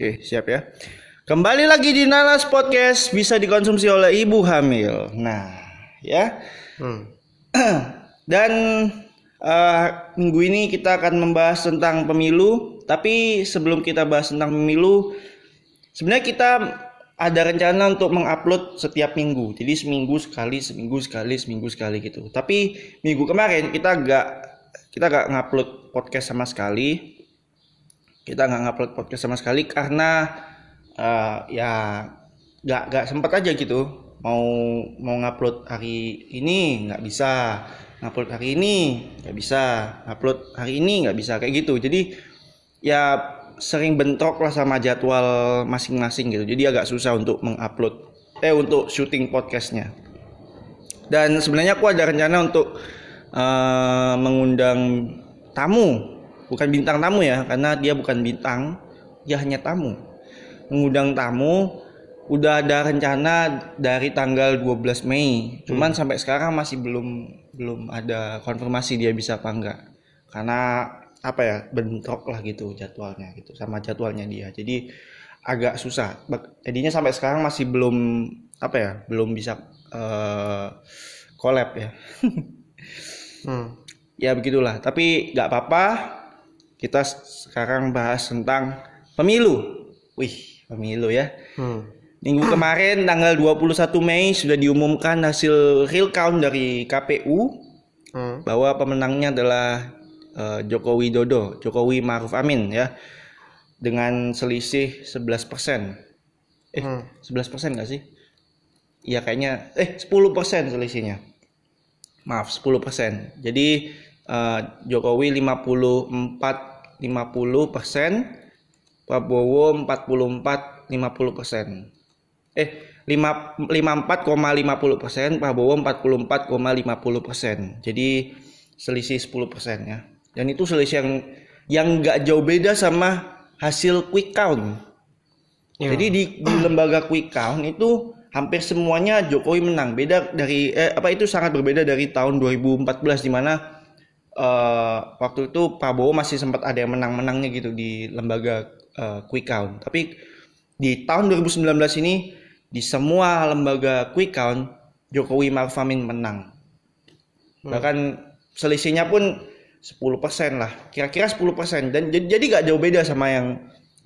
Oke, siap ya. Kembali lagi di Nanas Podcast bisa dikonsumsi oleh ibu hamil. Nah, ya. Hmm. Dan eh, minggu ini kita akan membahas tentang pemilu. Tapi sebelum kita bahas tentang pemilu, sebenarnya kita ada rencana untuk mengupload setiap minggu. Jadi seminggu sekali, seminggu sekali, seminggu sekali gitu. Tapi minggu kemarin kita gak kita gak ngupload podcast sama sekali. Kita nggak ngupload podcast sama sekali karena eh, ya gak gak sempat aja gitu. Mau mau ngupload hari ini nggak bisa, ngupload hari ini nggak bisa, ngupload hari ini nggak bisa kayak gitu. Jadi ya sering bentrok lah sama jadwal masing-masing gitu. Jadi agak susah untuk mengupload eh untuk syuting podcastnya. Dan sebenarnya aku ada rencana untuk eh, mengundang tamu, bukan bintang tamu ya, karena dia bukan bintang, dia hanya tamu. Mengundang tamu udah ada rencana dari tanggal 12 Mei. Cuman sampai sekarang masih belum belum ada konfirmasi dia bisa apa enggak. Karena apa ya bentrok lah gitu jadwalnya gitu sama jadwalnya dia jadi agak susah jadinya sampai sekarang masih belum apa ya belum bisa collab ya Hmm. ya begitulah tapi nggak apa-apa kita sekarang bahas tentang pemilu wih pemilu ya Hmm. minggu kemarin tanggal 21 Mei sudah diumumkan hasil real count dari KPU Hmm. bahwa pemenangnya adalah eh, Joko Widodo, Jokowi Maruf Amin ya. Dengan selisih 11%. Eh, Hmm. 11% nggak sih? Iya kayaknya eh 10% selisihnya. Maaf, 10%. Jadi eh, Jokowi 54 50%, Prabowo 44 50%. Eh 5 54,50%, Prabowo 44,50%. Jadi selisih 10% ya. Dan itu selisih yang yang nggak jauh beda sama hasil quick count. Ya. Jadi di, di lembaga quick count itu hampir semuanya Jokowi menang. Beda dari eh, apa itu sangat berbeda dari tahun 2014 di mana eh, waktu itu Prabowo masih sempat ada yang menang-menangnya gitu di lembaga eh, quick count. Tapi di tahun 2019 ini di semua lembaga quick count Jokowi Maruf Amin menang. Bahkan selisihnya pun 10% lah. Kira-kira 10% dan jadi nggak jauh beda sama yang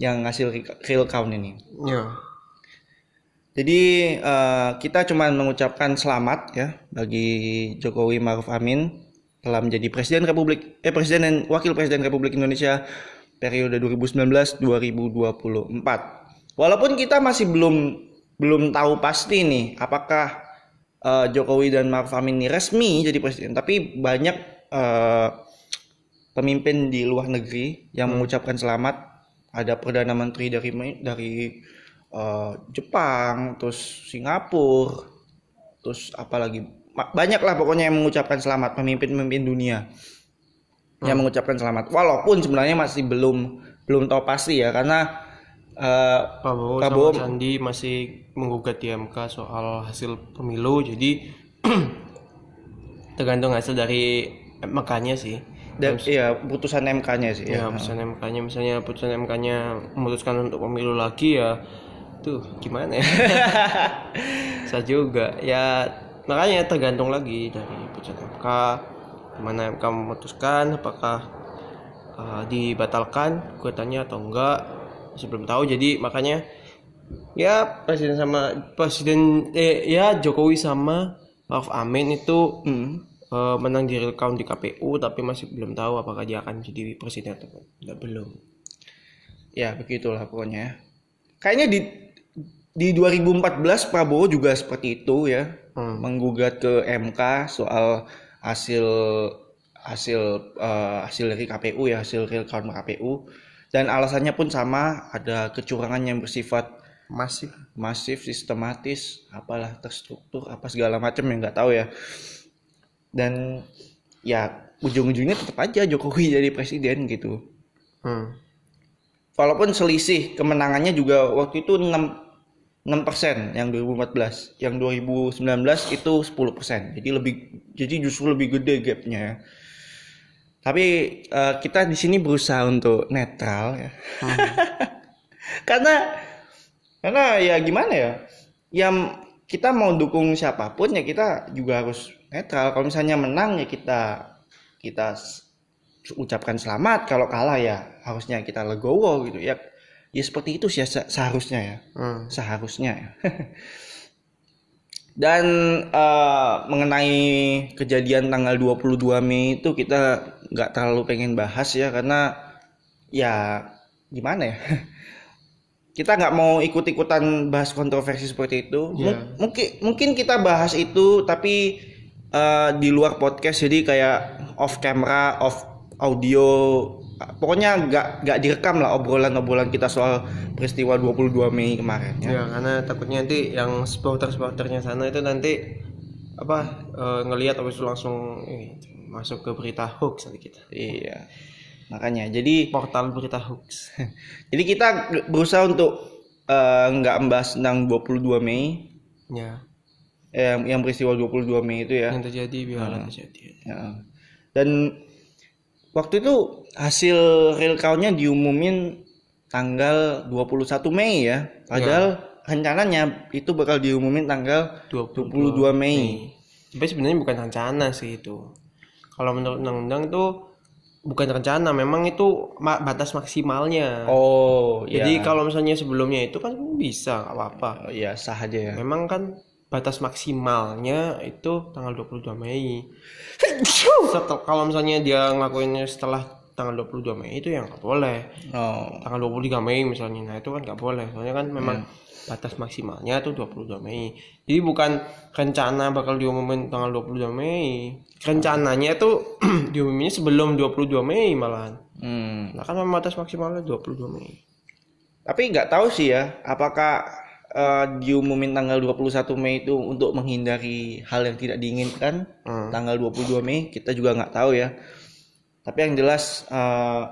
yang hasil real count ini. Ya. Jadi eh, kita cuma mengucapkan selamat ya bagi Jokowi Maruf Amin telah menjadi Presiden Republik eh Presiden dan Wakil Presiden Republik Indonesia periode 2019-2024. Walaupun kita masih belum belum tahu pasti nih apakah eh, Jokowi dan Maruf Amin ini resmi jadi presiden, tapi banyak eh, pemimpin di luar negeri yang mengucapkan selamat. Ada perdana menteri dari dari eh, Jepang, terus Singapura, terus apalagi Ma- banyak lah pokoknya yang mengucapkan selamat pemimpin-pemimpin dunia yang mengucapkan selamat. Walaupun sebenarnya masih belum belum tahu pasti ya karena eh, Prabowo, Prabowo- sama Sandi masih menggugat di MK soal hasil pemilu jadi tergantung hasil dari MK-nya sih. dan iya putusan MK-nya sih Ya, ya. putusan MK-nya misalnya putusan MK-nya memutuskan untuk pemilu lagi ya tuh gimana ya? Saya juga ya makanya tergantung lagi dari putusan MK mana MK memutuskan apakah uh, dibatalkan gugatannya atau enggak masih belum tahu jadi makanya ya presiden sama presiden eh ya Jokowi sama Maruf Amin itu Hmm. eh, menang di real count di KPU tapi masih belum tahu apakah dia akan jadi presiden atau enggak belum Ya begitulah pokoknya. ya. Kayaknya di di 2014 Prabowo juga seperti itu ya, Hmm. menggugat ke MK soal hasil hasil eh, hasil dari KPU ya, hasil real count KPU dan alasannya pun sama, ada kecurangan yang bersifat masih masif, sistematis, apalah terstruktur, apa segala macam yang nggak tahu ya. Dan ya ujung-ujungnya tetap aja Jokowi jadi presiden gitu. hmm. Walaupun selisih kemenangannya juga waktu itu 6 6% yang 2014, yang 2019 itu 10%. Jadi lebih jadi justru lebih gede gapnya. ya. Tapi eh, kita di sini berusaha untuk netral ya. karena karena ya gimana ya yang kita mau dukung siapa pun ya kita juga harus netral kalau misalnya menang ya kita kita ucapkan selamat kalau kalah ya harusnya kita legowo gitu ya ya seperti itu sih se- seharusnya ya Hmm. seharusnya ya. Dan eh, mengenai kejadian tanggal 22 Mei itu kita nggak terlalu pengen bahas ya karena ya gimana ya kita nggak mau ikut-ikutan bahas kontroversi seperti itu. Iya. Mungkin mungkin kita bahas itu tapi eh, di luar podcast jadi kayak off camera, off audio. Pokoknya nggak nggak direkam lah obrolan-obrolan kita soal peristiwa 22 Mei kemarin ya. Ya, karena takutnya nanti yang supporter-supporternya sana itu nanti apa eh, ngelihat habis itu langsung ini, masuk ke berita hoax nanti kita. Iya. Makanya jadi Portal berita hoax. jadi kita berusaha untuk eh, nggak membahas tentang 22 Mei ya, eh, yang yang peristiwa 22 Mei itu ya. yang terjadi biarlah terjadi. Ya. Dan waktu itu hasil real count-nya diumumin tanggal 21 Mei ya. Padahal rencananya itu bakal diumumin tanggal 22 Mei. Tapi sebenarnya bukan rencana sih itu. Kalau menurut undang-undang itu bukan rencana, memang itu batas maksimalnya. Oh, Jadi ya. kalau misalnya sebelumnya itu kan bisa nggak apa-apa. Oh, iya sah aja ya. Memang kan batas maksimalnya itu tanggal 22 Mei. Setel- kalau misalnya dia ngelakuinnya setelah tanggal 22 Mei itu yang nggak boleh. Oh. Tanggal 23 Mei misalnya, nah itu kan nggak boleh. Soalnya kan memang batas maksimalnya itu 22 Mei. Jadi bukan rencana bakal diumumin tanggal 22 Mei. Rencananya itu diumuminnya sebelum 22 Mei malahan. Hmm. Nah kan memang batas maksimalnya 22 Mei. Tapi nggak tahu sih ya, apakah eh, diumumin tanggal 21 Mei itu untuk menghindari hal yang tidak diinginkan Hmm. tanggal 22 Mei kita juga nggak tahu ya. Tapi yang jelas eh,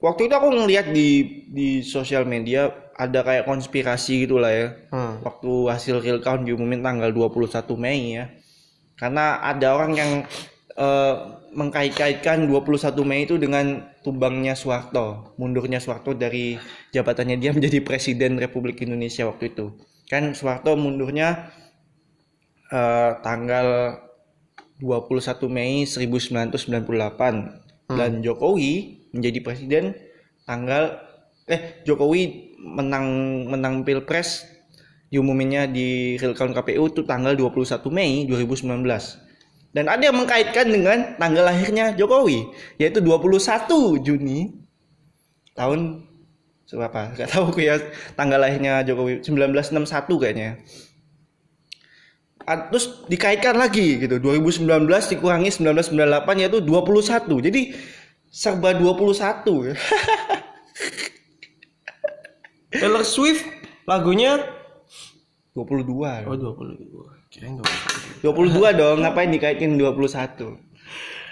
waktu itu aku ngeliat di di sosial media ada kayak konspirasi gitulah ya. Hmm. Waktu hasil real count diumumin tanggal 21 Mei ya. Karena ada orang yang eh, mengkait-kaitkan 21 Mei itu dengan tumbangnya Soeharto, mundurnya Soeharto dari jabatannya dia menjadi presiden Republik Indonesia waktu itu. Kan Soeharto mundurnya eh, tanggal 21 Mei 1998 dan Jokowi menjadi presiden tanggal eh Jokowi menang menang Pilpres diumuminnya di real count KPU itu tanggal 21 Mei 2019. Dan ada yang mengkaitkan dengan tanggal lahirnya Jokowi yaitu 21 Juni tahun berapa? Gak tahu aku ya tanggal lahirnya Jokowi 1961 kayaknya. Terus dikaitkan lagi gitu 2019 dikurangi 1998 yaitu 21 jadi serba 21 Taylor Swift lagunya? 22 oh 22 kirain 22 22 dong ngapain dikaitin 21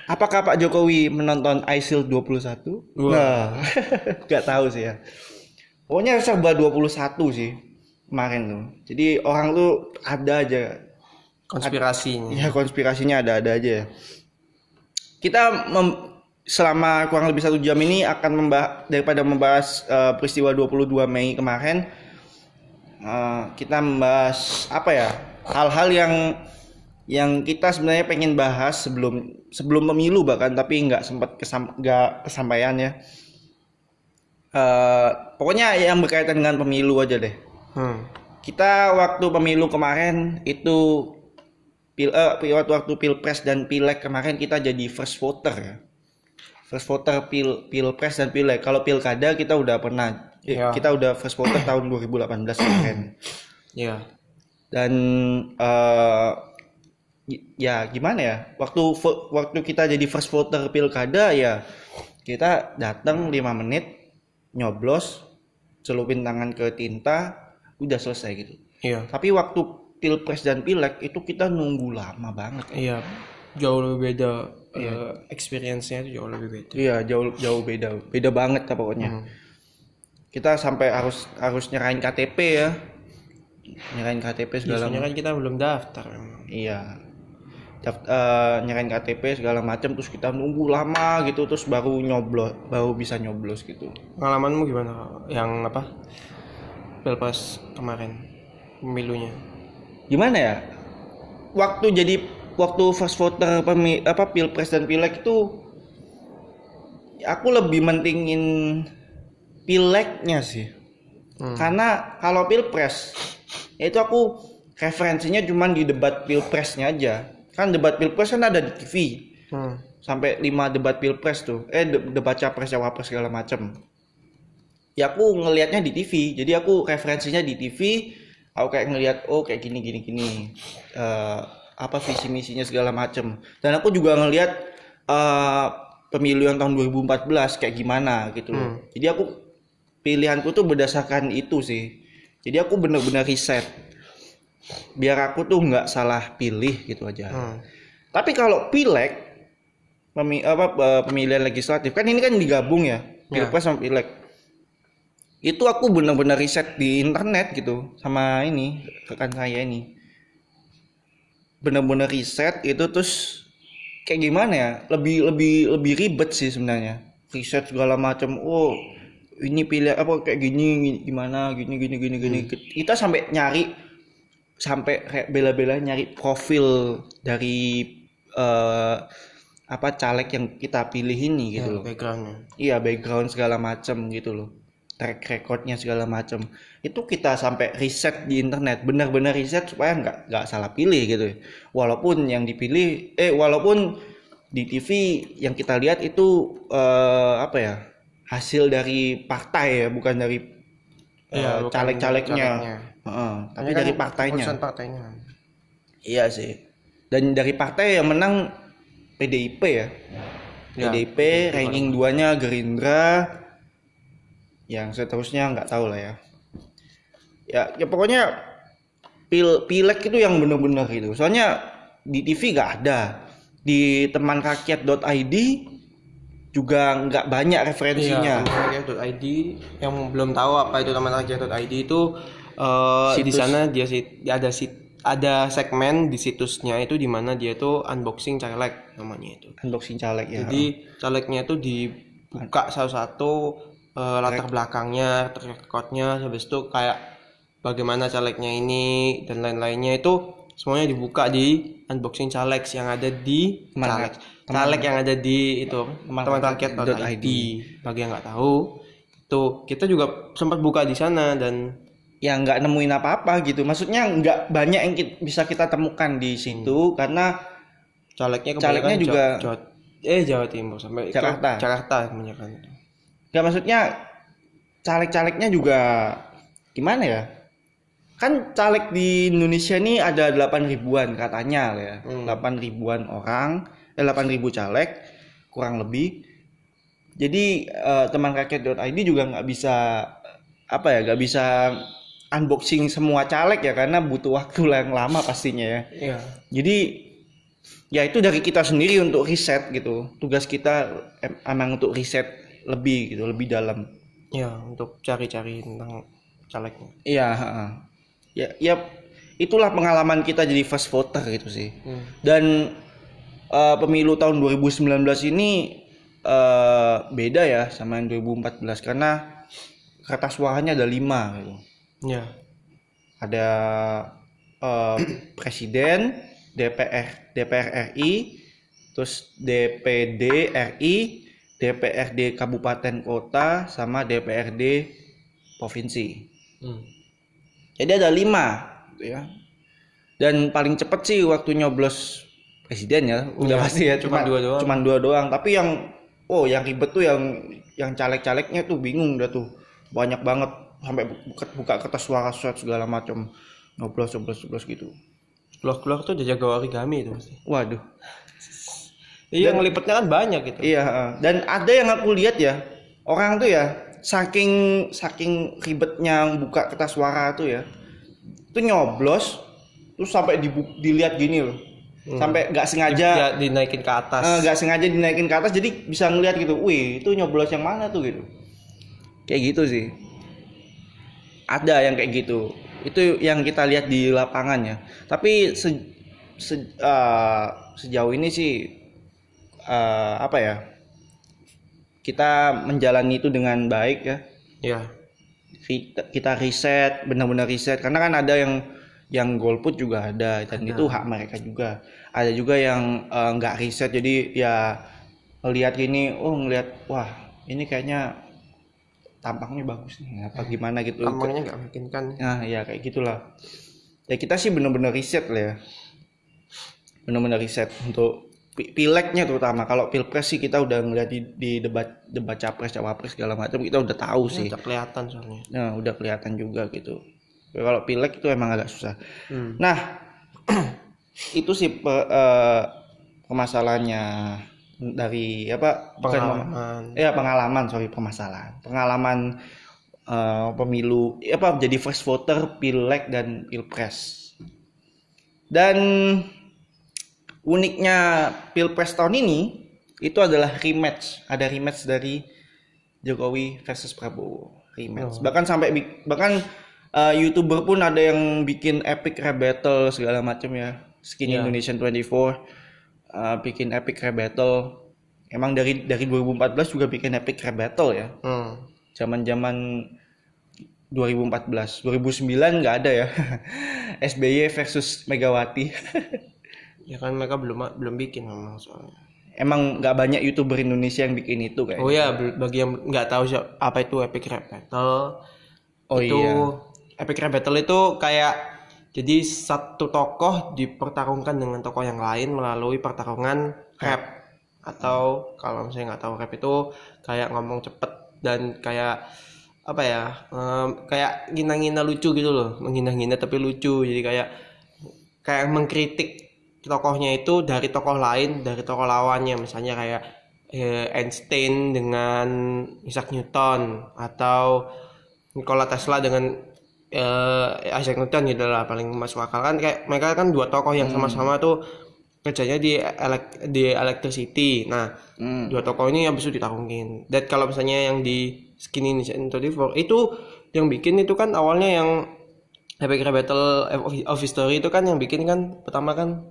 apakah Pak Jokowi menonton ISIL 21 Wah. nah nggak tahu sih ya. Pokoknya serba 21 sih kemarin tuh. Jadi orang tuh ada aja. Konspirasinya. Ya konspirasinya ada-ada aja ya. Kita mem- selama kurang lebih satu jam ini akan membahas daripada membahas eh, peristiwa 22 Mei kemarin, eh, kita membahas apa ya hal-hal yang yang kita sebenarnya pengen bahas sebelum sebelum pemilu bahkan tapi nggak sempat kesam nggak kesampaian ya. Eh, pokoknya yang berkaitan dengan pemilu aja deh hmm. kita waktu pemilu kemarin itu pil eh, waktu waktu pilpres dan pileg kemarin kita jadi first voter ya first voter pil pilpres dan pileg kalau pilkada kita udah pernah Iya. kita udah first voter tahun 2018 kemarin ya dan y- ya gimana ya waktu waktu kita jadi first voter pilkada ya kita datang 5 menit nyoblos celupin tangan ke tinta udah selesai gitu iya tapi waktu pilpres dan pileg itu kita nunggu lama banget. iya jauh lebih beda eh, experience-nya itu jauh lebih beda Iya jauh jauh beda, beda banget lah pokoknya. Hmm. Kita sampai harus harus nyerahin KTP ya, nyerahin KTP segala. biasanya kan kita belum daftar Iya. daft- eh, nyerahin KTP segala macam terus kita nunggu lama gitu terus baru nyoblos baru bisa nyoblos gitu. Pengalamanmu gimana yang apa? Pilpres kemarin pemilunya. Gimana ya? Waktu jadi waktu first voter pemi, apa pilpres dan pileg itu aku lebih mentingin pilegnya sih. Hmm. karena kalau pilpres itu aku referensinya cuman di debat pilpresnya aja. Kan debat pilpres kan ada di TV Hmm. sampai 5 debat pilpres tuh. Eh de- debat capres cawapres segala macem. Ya aku ngelihatnya di TV jadi aku referensinya di TV aku kayak ngelihat oh kayak gini gini gini. Eh, apa visi misinya segala macem. Dan aku juga ngelihat eh, pemilu yang tahun 2014 kayak gimana gitu. Hmm. jadi aku pilihanku tuh berdasarkan itu sih jadi aku bener-bener riset biar aku tuh nggak salah pilih gitu aja Hmm. tapi kalau pileg pemi- apa pemilihan legislatif kan ini kan digabung ya, Ya. pilpres sama pileg. Itu aku benar-benar riset di internet gitu sama ini rekan saya ini. Benar-benar riset itu terus kayak gimana ya? Lebih lebih lebih ribet sih sebenarnya. Riset segala macam. Oh, ini pilih apa kayak gini gini, gimana gini gini gini gini. Kita sampai nyari sampai kayak bela-bela nyari profil dari eh, apa caleg yang kita pilih ini gitu Ya, loh. backgroundnya Iya background segala macam gitu loh. Track recordnya segala macam. Itu kita sampai riset di internet, benar-benar riset supaya nggak nggak salah pilih gitu. Walaupun yang dipilih, eh walaupun di TV yang kita lihat itu eh, apa ya hasil dari partai ya, bukan dari bukan caleg-calegnya. calegnya. Heeh, tapi kan dari partainya. keputusan partainya Iya sih. Dan dari partai yang menang PDIP ya. Ya, PDIP ranking 2-nya Gerindra. Yang seterusnya nggak tahu lah ya. Ya, ya pokoknya pil pileg itu yang bener-bener gitu. Soalnya di TV nggak ada. Di temanrakyat.id juga nggak banyak referensinya. Iya, temanrakyat.id yang belum tahu apa itu temanrakyat.id itu eh, di sana dia sit, ada sit, ada segmen di situsnya itu di mana dia itu unboxing caleg namanya itu. Unboxing caleg ya. Jadi calegnya itu dibuka satu-satu eh, latar belakangnya, recordnya, habis itu kayak bagaimana calegnya ini dan lain-lainnya itu semuanya dibuka di unboxing caleg yang ada di Teman- caleg teman- caleg yang ada di itu Teman- rakyat.id .id. bagi yang nggak tahu itu kita juga sempat buka di sana dan ya nggak nemuin apa-apa gitu. Maksudnya nggak banyak yang ki- bisa kita temukan di situ karena calegnya Calegnya juga- Jawa, Jawa- eh Jawa Timur sampai ke Jakarta. Jakarta kebanyakan nggak maksudnya caleg-calegnya juga gimana ya? Kan caleg di Indonesia ini ada 8 ribuan katanya ya. Hmm. 8 ribuan orang, eh 8 ribu caleg kurang lebih. Jadi eh, teman rakyat.id juga nggak bisa apa ya, nggak bisa unboxing semua caleg ya karena butuh waktu yang lama pastinya ya. iya Jadi ya itu dari kita sendiri untuk riset gitu. Tugas kita em- emang untuk riset lebih gitu, lebih dalam. ya untuk cari-cari tentang calegnya Iya. Ya, ya itulah pengalaman kita jadi first voter gitu sih. Hmm. Dan eh, pemilu tahun 2019 ini eh, beda ya sama yang 2014 karena kertas suaranya ada lima gitu. ya Ada eh, presiden, DPR, DPR RI, terus DPD RI, DPRD kabupaten kota, sama DPRD provinsi. Hmm. Jadi ada lima, gitu ya. Dan paling cepet sih waktu nyoblos presiden ya, udah Iya, pasti ya. cuma dua doang. Cuman dua doang. Tapi yang, oh yang ribet tuh yang yang caleg-calegnya tuh bingung dah tuh, banyak banget sampai buka, buka kertas suara surat segala macam, nyoblos nyoblos nyoblos gitu. keluar-keluar tuh udah jaga origami itu pasti Waduh. iya ngelipetnya kan banyak gitu Iya. Dan ada yang aku lihat ya, orang tuh ya saking saking ribetnya buka kertas suara tuh ya, itu nyoblos, terus sampai dibu- dilihat gini loh, sampai nggak sengaja ya dinaikin ke atas eh, nggak sengaja dinaikin ke atas, jadi bisa ngelihat gitu, wih itu nyoblos yang mana tuh gitu, kayak gitu sih. Ada yang kayak gitu, itu yang kita lihat di lapangan ya. Tapi se- se- eh, sejauh ini sih eh, apa ya? Kita menjalani itu dengan baik ya. ya Kita, kita riset, benar-benar riset karena kan ada yang yang golput juga ada dan itu hak mereka juga. Ada juga yang eh, nggak riset jadi ya ngelihat gini, oh ngelihat wah ini kayaknya tampangnya bagus nih apa gimana gitu. tampangnya nggak mungkin kan Nah, ya kayak gitulah. Ya kita sih bener-bener riset lah ya. Bener-bener riset untuk pileknya terutama. Kalau pilpres sih kita udah ngeliat di, di debat debat capres cawapres segala macam kita udah tahu sih. udah kelihatan soalnya Nah, udah kelihatan juga gitu. Kalau pilek itu emang agak susah. hmm. Nah, itu sih pe- eh, permasalahannya dari apa? bukan pengalaman ya pengalaman sorry permasalahan pengalaman eh, pemilu apa jadi first voter pileg dan pilpres dan uniknya pilpres tahun ini itu adalah rematch. Ada rematch dari Jokowi versus Prabowo. Rematch. Bahkan sampai bahkan eh, youtuber pun ada yang bikin epic rap battle segala macam ya. Skinny Ya. Indonesian 24 eh, bikin epic rap battle. Emang dari dari 2014 juga bikin epic rap battle ya. Hmm. zaman-zaman 2014 2009 nggak ada ya. SBY versus Megawati ya kan mereka belum belum bikin memang soalnya. Emang nggak banyak youtuber Indonesia yang bikin itu kayak oh ya bagi yang nggak tahu siapa apa itu epic rap battle. Oh itu iya. epic rap battle itu kayak jadi satu tokoh dipertarungkan dengan tokoh yang lain melalui pertarungan rap. Atau kalau misalnya nggak tahu rap itu kayak ngomong cepet dan kayak apa ya em, kayak ngina-ngina lucu gitu loh. Menghina-hina tapi lucu. Jadi kayak kayak mengkritik tokohnya itu dari tokoh lain dari tokoh lawannya. Misalnya kayak eh, Einstein dengan Isaac Newton atau Nikola Tesla dengan eh, Isaac Newton gitu lah paling masuk akal. Kan kayak mereka kan dua tokoh yang sama-sama tuh kerjanya di elek di electricity. Nah Hmm. dua tokoh ini habis itu ditarungin. Dan kalau misalnya yang di Skinny Indonesian 24 itu yang bikin itu kan awalnya yang Epic Battle of History itu kan yang bikin kan pertama kan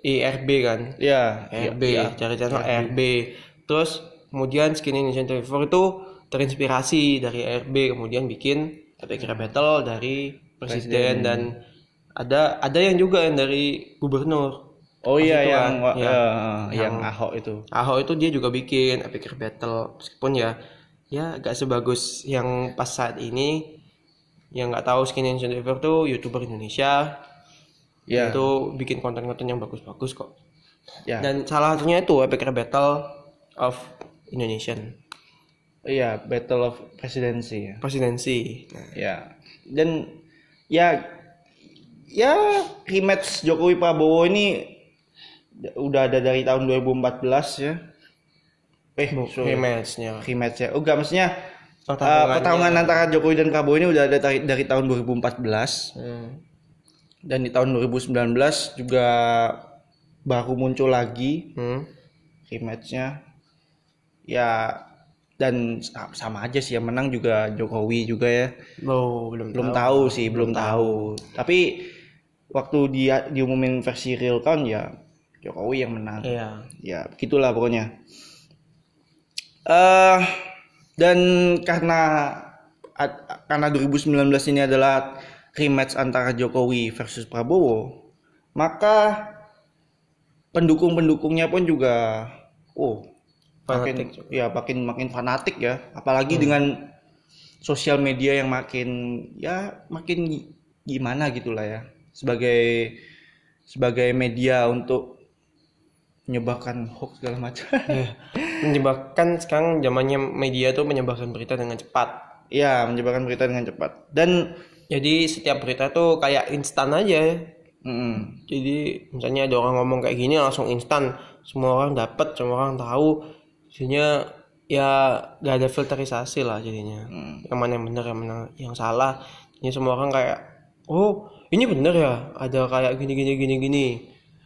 IRB kan? Ya RB ya, cari channel RB terus kemudian Skinny Indonesian 24 itu terinspirasi dari RB kemudian bikin Epic Rap Battle dari presiden, dan ada ada yang juga yang dari gubernur. Oh iya itu yang kan, ya. eh, yang Ahok itu. Ahok itu dia juga bikin Epic Rap Battle. Meskipun ya ya gak sebagus yang pas saat ini. Yang nggak tahu Skinny Indonesian 24 tuh youtuber Indonesia ya. Itu bikin konten-konten yang bagus-bagus kok. Ya. Dan salah satunya itu Epic Battle of Indonesian. Iya Battle of Presidency ya. Presidensi nah, ya. Dan ya ya rematch Jokowi Prabowo ini udah ada dari tahun 2014 ya. Eh sorry. rematchnya. Rematch ya oh enggak maksudnya uh, pertarungan antara Jokowi dan Prabowo ini udah ada dari, dari tahun 2014 Hmm. Dan di tahun 2019 juga baru muncul lagi Hmm. rematchnya. Ya dan sa- sama aja sih yang menang juga Jokowi juga ya. Oh, belum belum tahu. sih belum tahu. tapi waktu dia diumumin versi real count ya Jokowi yang menang. Iya. Ya begitulah pokoknya. Eh dan karena karena 2019 ini adalah rematch antara Jokowi versus Prabowo maka pendukung-pendukungnya pun juga oh makin Fanatik ya makin makin fanatik ya. Apalagi dengan sosial media yang makin ya makin gi- gimana gitulah ya. Sebagai sebagai media untuk menyebarkan hoax segala macam. Iya. menyebabkan sekarang zamannya media tuh menyebarkan berita dengan cepat. Ya menyebarkan berita dengan cepat. Dan jadi setiap berita tuh kayak instan aja. Mm, jadi misalnya ada orang ngomong kayak gini langsung instan. Semua orang dapat semua orang tahu. Jadinya ya gak ada filterisasi lah jadinya. Mm, yang mana yang benar yang mana yang salah. Ini semua orang kayak oh ini bener ya? Ada kayak gini gini gini gini.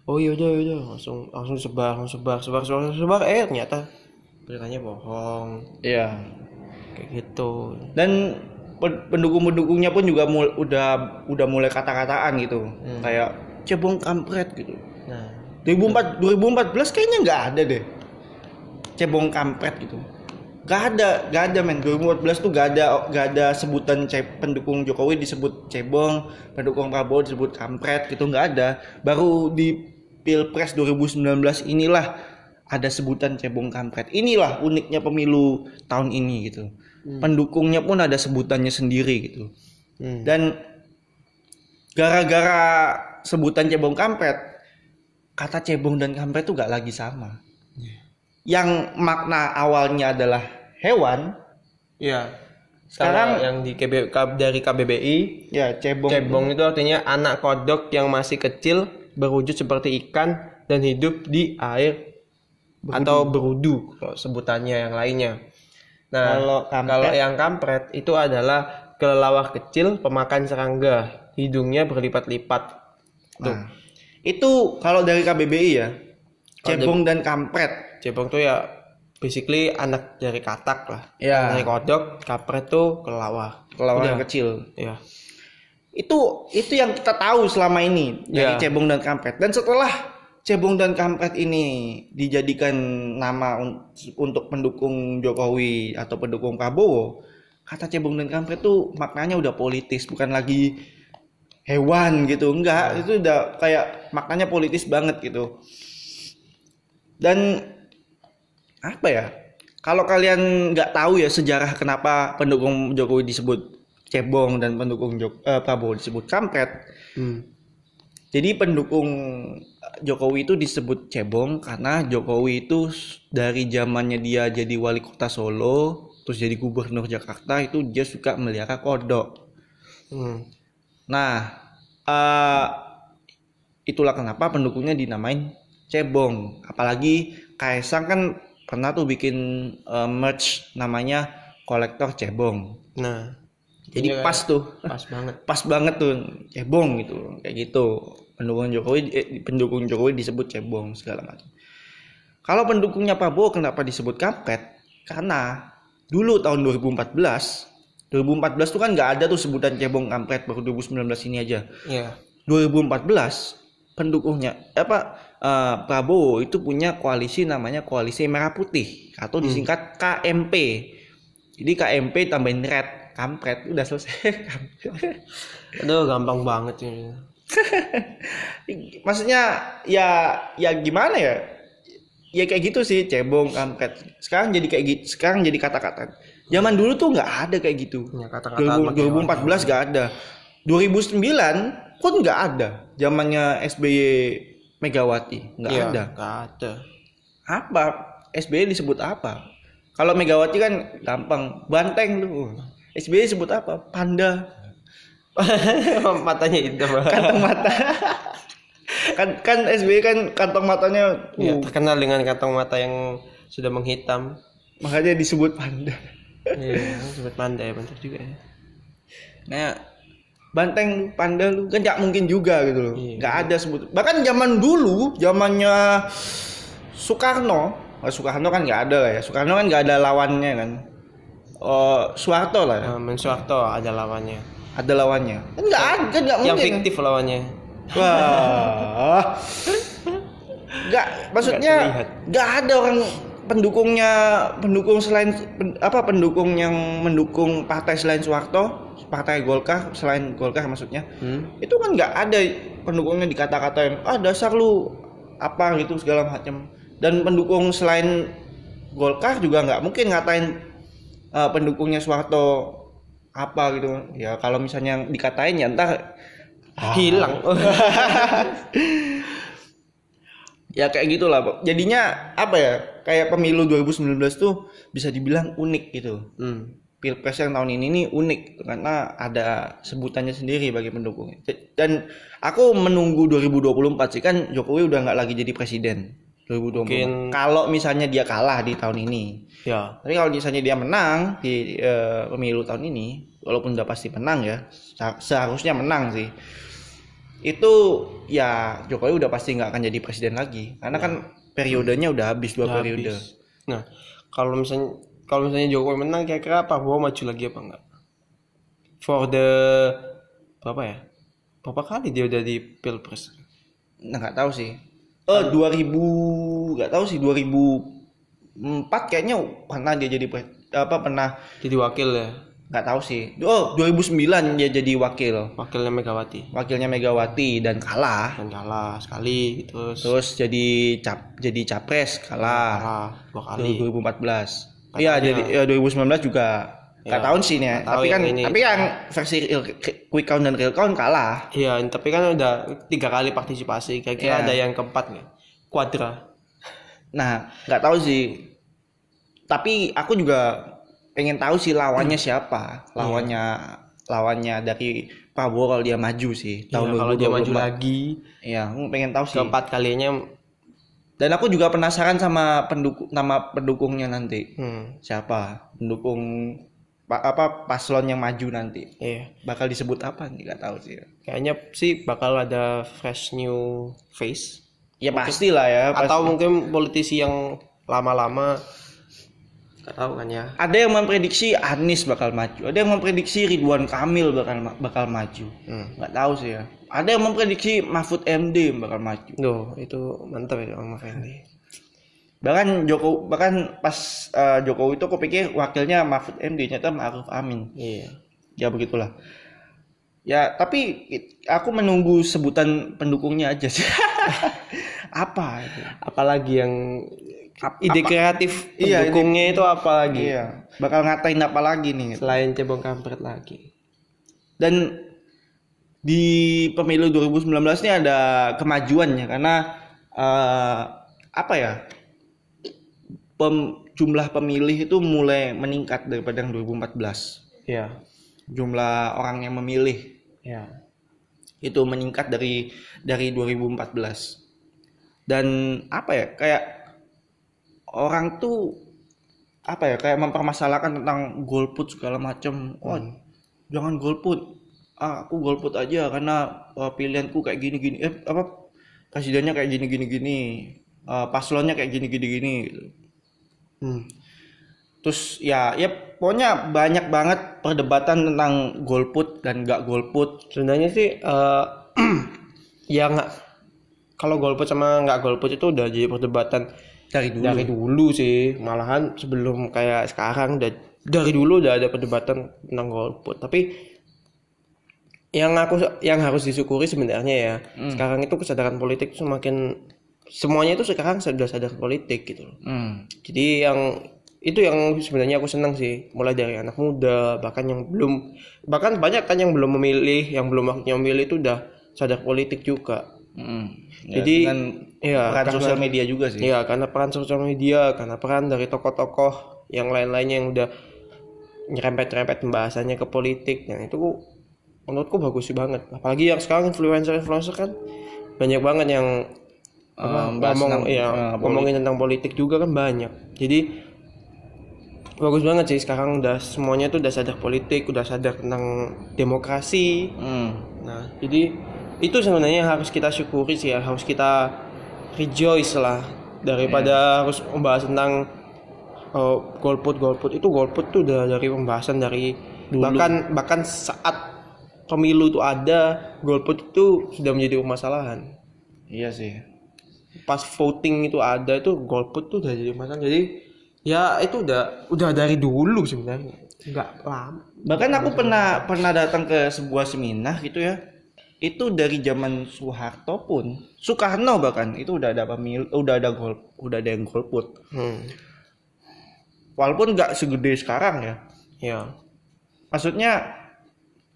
Oh yaudah yaudah langsung langsung sebar langsung sebar sebar sebar sebar eh ternyata beritanya bohong. Ya kayak gitu. Dan pendukung-pendukungnya pun juga mul- udah udah mulai kata-kataan gitu kayak cebong kampret gitu Nah, 2004 2014 kayaknya nggak ada deh cebong kampret gitu Gak ada, gak ada men. 2014 tuh gak ada, gak ada sebutan ce pendukung Jokowi disebut cebong, pendukung Prabowo disebut kampret gitu nggak ada. Baru di pilpres 2019 inilah ada sebutan cebong kampret. Inilah uniknya pemilu tahun ini gitu. Pendukungnya pun ada sebutannya sendiri gitu. hmm. Dan gara-gara sebutan cebong kampret, kata cebong dan kampret tuh gak lagi sama. Yang makna awalnya adalah hewan, Iya. Sekarang- Sekarang yang di KB, dari KBBI, ya cebong. cebong itu artinya anak kodok yang masih kecil berwujud seperti ikan dan hidup di air atau berudu kalau sebutannya yang lainnya. Nah, Kalau kalau, kampret? yang kampret itu adalah kelelawar kecil pemakan serangga, hidungnya berlipat-lipat. Tuh, Nah, itu kalau dari KBBI ya, cebong dan kampret. cebong tuh ya basically anak dari katak lah. Ya. Dari kodok, kampret tuh kelelawar. Kelelawar yang kecil. Ya. Itu itu yang kita tahu selama ini dari Ya. cebong dan kampret. Dan setelah cebong dan kampret ini dijadikan nama un- untuk pendukung Jokowi atau pendukung Prabowo, kata cebong dan kampret tuh maknanya udah politis, bukan lagi hewan gitu. Enggak, itu udah kayak maknanya politis banget gitu. Dan apa ya? Kalau kalian nggak tahu ya sejarah kenapa pendukung Jokowi disebut cebong dan pendukung Jok- eh, Prabowo disebut kampret. Hmm. Jadi pendukung Jokowi itu disebut cebong karena Jokowi itu dari zamannya dia jadi wali kota Solo, terus jadi gubernur Jakarta itu dia suka melihara kodok. Hmm. Nah, eh, itulah kenapa pendukungnya dinamain cebong. Apalagi Kaisang kan pernah tuh bikin eh, merch namanya kolektor cebong. Nah, Jadi Iya, pas tuh, pas banget. pas banget tuh cebong gitu, kayak gitu. Pendukung Jokowi, eh, pendukung Jokowi disebut cebong segala macam. Kalau pendukungnya Prabowo kenapa disebut kampret? Karena dulu tahun 2014, 2014 tuh kan nggak ada tuh sebutan cebong kampret baru 2019 ini aja. Iya. 2014 pendukungnya apa eh, Prabowo itu punya koalisi namanya koalisi merah putih atau disingkat KMP. Jadi KMP tambahin red kampret udah selesai. Aduh, gampang banget ini. Maksudnya ya ya gimana ya? Ya kayak gitu sih cebong kampret. Sekarang jadi kayak gitu. Sekarang jadi kata-kata. Zaman dulu tuh nggak ada kayak gitu. Ya, kata-kata 2000 2014 nggak ada. 2009 pun nggak ada. Zamannya SBY Megawati nggak Iya, ada. Nggak ada. Apa? SBY disebut apa? Kalau Megawati kan gampang, banteng lu. SBY disebut apa? Panda, Matanya hitam. kantong mata. kan kan SBY kan kantong matanya Ya, uh, terkenal dengan kantong mata yang sudah menghitam. makanya disebut panda. Iya, sebut pandai benar juga ya. Nah, banteng lu, panda lu kan nggak mungkin juga gitu loh. Iya. Nggak ada sebut. Bahkan zaman dulu, zamannya Soekarno, oh, Soekarno kan nggak ada lah ya. Soekarno kan nggak ada lawannya kan. Oh, Soeharto lah ya. Nah, Mensuarto ada lawannya. Ada lawannya. Kan nggak ada, nggak Yang mungkin. fiktif lawannya. Wah. Nggak, maksudnya Nggak ada orang pendukungnya pendukung selain pen- apa pendukung yang mendukung partai selain Soeharto, partai Golkar selain Golkar maksudnya. Hmm? Itu kan nggak ada pendukungnya dikata-katain, ah dasar lu apa gitu segala macam. Dan pendukung selain Golkar juga nggak mungkin ngatain eh, pendukungnya Soeharto apa gitu. Ya kalau misalnya dikatain ya ntar Hilang. ya kayak gitulah Pak. jadinya apa ya kayak pemilu 2019 tuh bisa dibilang unik gitu Hmm. pilpres yang tahun ini nih unik karena ada sebutannya sendiri bagi pendukung dan aku menunggu 2024 sih kan Jokowi udah nggak lagi jadi presiden 2024 Mungkin- kalau misalnya dia kalah di tahun ini Ya. tapi kalau misalnya dia menang di eh, pemilu tahun ini walaupun udah pasti menang ya se- seharusnya menang sih itu ya Jokowi udah pasti nggak akan jadi presiden lagi karena kan periodenya udah habis dua Udah periode habis. Nah, kalau misalnya kalau misalnya Jokowi menang kira-kira Prabowo maju lagi apa enggak? For the berapa ya? Berapa kali dia udah di Pilpres? nah nggak tahu sih Eh 2000 nggak tahu sih 2004 kayaknya pernah dia jadi apa pernah jadi wakil ya nggak tahu sih. Oh 2009 dia jadi wakil wakilnya Megawati wakilnya Megawati dan kalah. dan kalah sekali terus Terus jadi cap jadi capres kalah kalah dua kali 2014. Iya jadi ya, 2019 juga nggak Ya, tahu sih nih. ya. tahu Tapi kan ini. tapi yang versi real- quick count dan real count kalah. iya tapi kan udah tiga kali partisipasi kira-kira Iya. ada yang keempat nggak kuadra Nah, nggak tahu sih. Tapi aku juga pengen tahu sih lawannya siapa. Lawannya lawannya dari Prabowo kalau dia maju sih Iya, tahun kalau dia maju 2024. lagi Iya, aku pengen tahu sih. keempat kalinya Dan aku juga penasaran sama pendukung nama pendukungnya nanti. hmm, Siapa? Pendukung pa- apa paslon yang maju nanti. iya Bakal disebut apa nih? Nggak tahu sih. kayaknya sih bakal ada fresh new face Ya pastilah ya. pasti. atau mungkin politisi yang lama-lama nggak tahu kan ya ada yang memprediksi Anies bakal maju, ada yang memprediksi Ridwan Kamil bakal bakal maju. hmm. tahu sih ya ada yang memprediksi Mahfud MD bakal maju Duh, itu mantap ya Om Fendi bahkan Joko bahkan pas eh, Jokowi itu aku pikir wakilnya Mahfud MD ternyata Ma'ruf Amin. Iya. Ya begitulah. Ya tapi aku menunggu sebutan pendukungnya aja sih. Apa itu? Apalagi yang Ap- ide apa- kreatif Iya, pendukungnya itu apa lagi? Iya. Bakal ngatain apa lagi nih? Selain cebong kampret lagi. Dan di pemilu 2019 ini ada kemajuannya karena eh, apa ya pem- jumlah pemilih itu mulai meningkat daripada yang 2014 iya. Jumlah orang yang memilih iya. itu meningkat dari dari 2014 dan apa ya kayak orang tuh apa ya kayak mempermasalahkan tentang golput segala macam oh jangan golput. Ah, aku golput aja karena uh, pilihanku kayak gini gini eh apa presidennya kayak gini gini gini uh, paslonnya kayak gini gini gini gitu hmm. terus ya ya pokoknya banyak banget perdebatan tentang golput dan nggak golput sebenarnya sih eh ya nggak. Kalau golput sama nggak golput itu udah jadi perdebatan dari dulu. dari dulu sih. Malahan sebelum kayak sekarang udah dari dulu udah ada perdebatan tentang golput tapi yang aku yang harus disyukuri sebenarnya ya sekarang itu kesadaran politik semakin semuanya itu sekarang sudah sadar politik gitu loh Hmm. jadi yang itu yang sebenarnya aku senang sih mulai dari anak muda bahkan yang belum bahkan banyak kan yang belum memilih yang belum waktunya memilih itu udah sadar politik juga Mm. Ya, Jadi, dengan iya, peran karena- sosial media juga sih. Iya, karena peran sosial media, karena peran dari tokoh-tokoh yang lain-lainnya yang udah nyerempet-nyerempet pembahasannya ke politik, yang itu menurutku bagus sih banget. Apalagi yang sekarang influencer-influencer kan banyak banget yang Eh, bahas ngomong, tentang- iya, eh, ngomongin tentang politik juga kan banyak. Jadi bagus banget sih sekarang udah semuanya tuh udah sadar politik, udah sadar tentang demokrasi, Hmm. Nah, jadi itu sebenarnya yang harus kita syukuri sih ya, harus kita rejoice lah daripada harus membahas tentang oh, golput golput itu golput tuh udah dari pembahasan dari bahkan bahkan saat pemilu itu ada golput itu sudah menjadi permasalahan. Iya sih. Pas voting itu ada itu golput tuh udah jadi masalah. Jadi ya itu udah udah dari dulu sebenarnya. Enggak lama. Bahkan aku pernah pernah datang ke sebuah seminar gitu ya. Itu dari zaman Soeharto pun, Soekarno bahkan itu udah ada pemilu, udah ada gol, udah ada yang golput. Hmm. Walaupun nggak segede sekarang ya. Ya. Maksudnya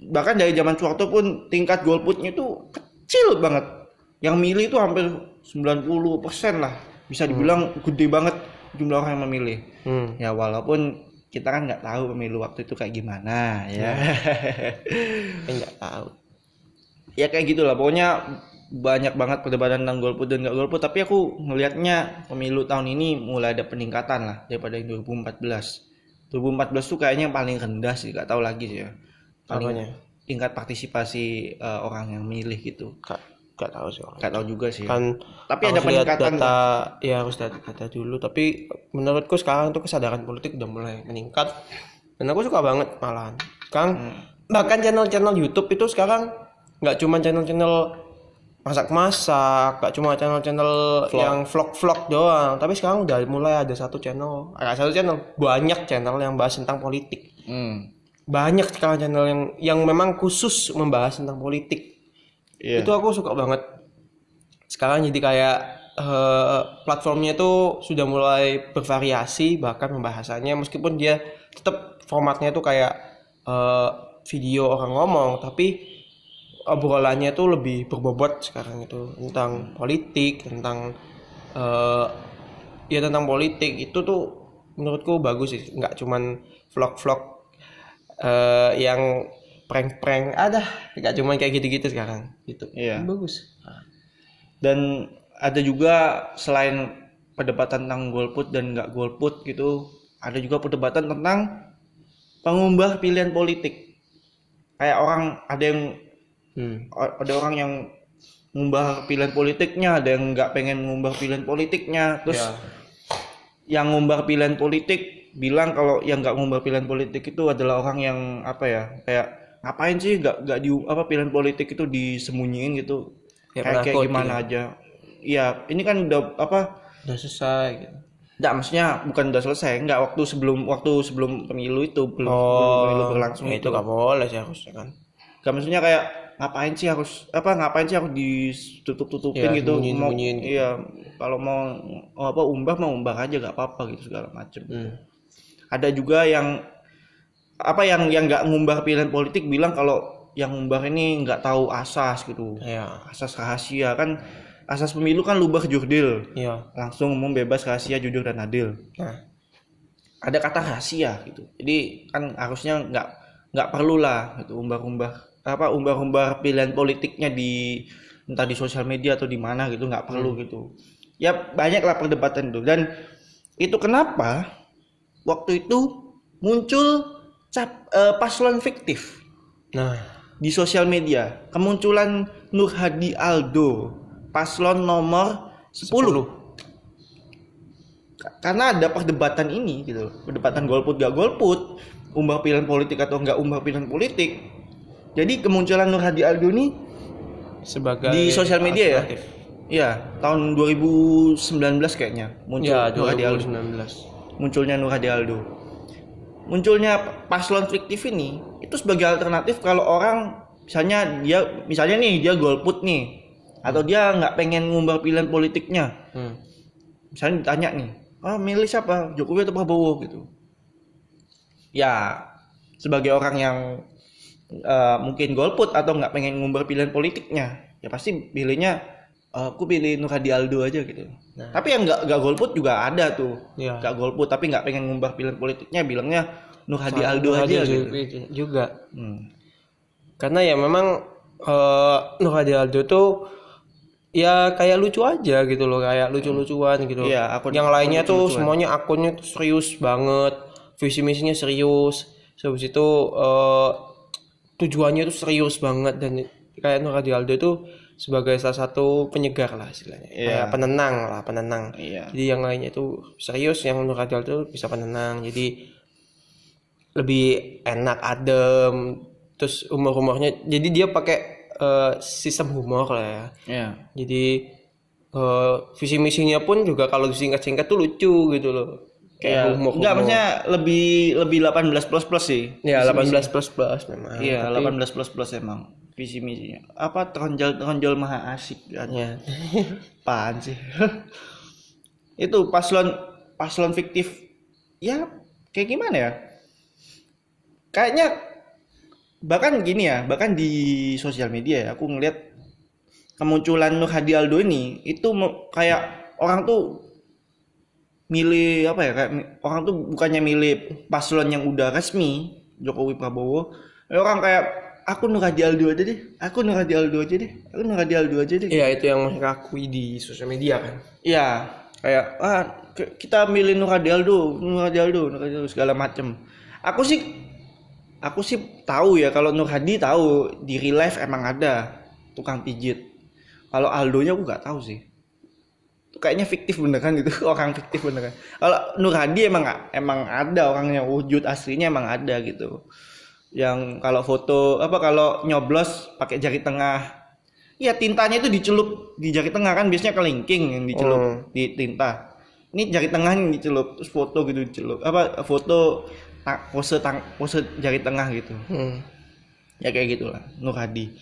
bahkan dari zaman Soeharto pun tingkat golputnya itu kecil banget. Yang milih itu hampir 90% lah. Bisa dibilang gede banget jumlah orang yang memilih. Hmm. Ya walaupun kita kan nggak tahu pemilu waktu itu kayak gimana ya. Enggak tahu. ya kayak gitulah pokoknya banyak banget perdebatan tentang golput dan nggak golput tapi aku ngelihatnya pemilu tahun ini mulai ada peningkatan lah daripada yang 2014 2014 tuh kayaknya yang paling rendah sih nggak tahu lagi sih ya paling Apanya? tingkat partisipasi eh, orang yang milih gitu gak tahu sih. nggak tahu juga sih Kan tapi ada lihat peningkatan data, ya harus data, data dulu. Tapi menurutku sekarang tuh kesadaran politik udah mulai meningkat. Dan aku suka banget malahan. Sekarang Hmm. bahkan channel-channel YouTube itu sekarang nggak cuma channel-channel masak-masak, gak cuma channel-channel yang vlog-vlog doang. Tapi sekarang udah mulai ada satu channel, ada satu channel banyak channel yang bahas tentang politik. Hmm. Banyak sekarang channel yang yang memang khusus membahas tentang politik. Iya. Itu aku suka banget. Sekarang jadi kayak eh, platformnya itu sudah mulai bervariasi bahkan pembahasannya meskipun dia tetap formatnya itu kayak eh, video orang ngomong tapi obrolannya itu lebih berbobot sekarang itu tentang politik tentang eh, ya tentang politik itu tuh menurutku bagus sih nggak cuman vlog-vlog eh, yang prank-prank. Ada nggak cuman kayak gitu-gitu sekarang. Gitu. Iya. bagus. Dan ada juga selain perdebatan tentang golput dan nggak golput gitu ada juga perdebatan tentang pengubah pilihan politik. Kayak orang ada yang hmm. ada orang yang ngubah pilihan politiknya ada yang nggak pengen ngubah pilihan politiknya. Terus Ya. yang ngubah pilihan politik bilang kalau yang nggak ngubah pilihan politik itu adalah orang yang apa ya kayak ngapain sih nggak nggak di apa pilihan politik itu disembunyiin gitu Kayak kayak, kayak penakut gimana gitu. aja iya ini kan udah apa udah selesai gitu. Nggak, maksudnya bukan udah selesai nggak waktu sebelum waktu sebelum pemilu itu belum, belum Oh, pemilu berlangsung ya itu gak boleh sih harusnya kan. Nggak, maksudnya kayak ngapain sih harus apa ngapain sih harus ditutup-tutupin Iya, gitu mau sembunyiin-sembunyiin gitu. iya kalau mau apa umbah mau umbah aja gak apa-apa gitu segala macem Hmm. ada juga yang apa yang yang nggak ngumbah pilihan politik bilang kalau yang ngumbah ini nggak tahu asas gitu. Ya, asas rahasia kan asas pemilu kan lubah jurdil. Iya. langsung umum bebas rahasia jujur dan adil. Nah, ada kata rahasia gitu. Jadi kan harusnya nggak nggak perlu lah gitu umbah-umbah apa umbah-umbah pilihan politiknya di entah di sosial media atau di mana gitu nggak perlu gitu. Ya banyak lah perdebatan itu. Dan itu kenapa waktu itu muncul cap, eh, paslon fiktif. Nah, di sosial media. Kemunculan Nur Hadi Aldo. Paslon nomor 10, Ka- karena ada perdebatan ini gitu perdebatan golput gak golput. Umbah pilihan politik atau nggak umbah pilihan politik. Jadi kemunculan Nur Hadi Aldo ini sebagai di sosial media ya. Iya, tahun 2019 kayaknya muncul Ya, Nur Hadi Aldo. 2019. munculnya Nur Hadi Aldo. Munculnya paslon fiktif ini itu sebagai alternatif kalau orang misalnya dia misalnya nih dia golput nih atau dia nggak pengen ngubah pilihan politiknya. Hmm. Misalnya ditanya nih, "Oh, milih siapa? Jokowi atau Prabowo?" gitu. Ya, sebagai orang yang eh, mungkin golput atau nggak pengen ngubah pilihan politiknya, ya pasti pilihnya "Eh, aku pilih Nur Hadi Aldo aja gitu. Nah. Tapi yang nggak nggak golput juga ada tuh Iya. nggak golput tapi nggak pengen ngubah pilihan politiknya bilangnya Nur Hadi Aldo Nur aja Hadi gitu. juga. Hmm. Karena ya memang eh Nur Hadi Aldo tuh ya kayak lucu aja gitu loh, kayak lucu-lucuan gitu. Iya, akun- yang lainnya akun tuh semuanya akunnya tuh serius banget, visi misinya serius. Habis itu eh tujuannya tuh serius banget dan kayak Nur Hadi Aldo tuh sebagai salah satu penyegar lah istilahnya. Iya. Kayak penenang lah, penenang. Iya. Jadi yang lainnya itu serius, yang Nur Hadi Aldo bisa penenang. Jadi lebih enak adem terus humor-humornya jadi dia pakai eh, sistem humor lah ya Iya. jadi eh, visi misinya pun juga kalau disingkat-singkat tuh lucu gitu loh Kayak kayak humor enggak maksudnya lebih lebih 18 plus plus sih. ya Visi 18 plus plus memang. Iya, Tapi- 18 plus plus emang visi misinya. Apa teronjol teronjol maha asik kan. ya Apaan sih? Itu paslon paslon fiktif ya kayak gimana ya? Kayaknya bahkan gini ya, bahkan di sosial media ya aku ngeliat kemunculan Nur Hadi Aldo ini itu kayak orang tuh milih apa ya kayak orang tuh bukannya milih paslon yang udah resmi Jokowi Prabowo orang kayak aku Nur Hadi Aldo aja deh aku Nur Hadi Aldo aja deh aku Nur Hadi Aldo aja deh ya itu yang mereka akui di sosial media kan Iya, kayak ah kita milih Nur Hadi Aldo, Nur Hadi Aldo, Nur Hadi Aldo segala macem. Aku sih aku sih tahu ya kalau Nur Hadi tahu di real life emang ada tukang pijit. Kalau Aldonya aku nggak tahu sih. Itu kayaknya fiktif beneran gitu, orang fiktif beneran. Kalau Nur Hadi emang emang ada orangnya wujud aslinya emang ada gitu. Yang kalau foto apa kalau nyoblos pakai jari tengah Iya tintanya itu dicelup di jari tengah kan biasanya kelingking yang dicelup Hmm. di tinta. Ini jari tengah yang dicelup terus foto gitu dicelup apa foto ta- pose tang pose jari tengah gitu. Hmm. Ya kayak gitulah Nur Hadi.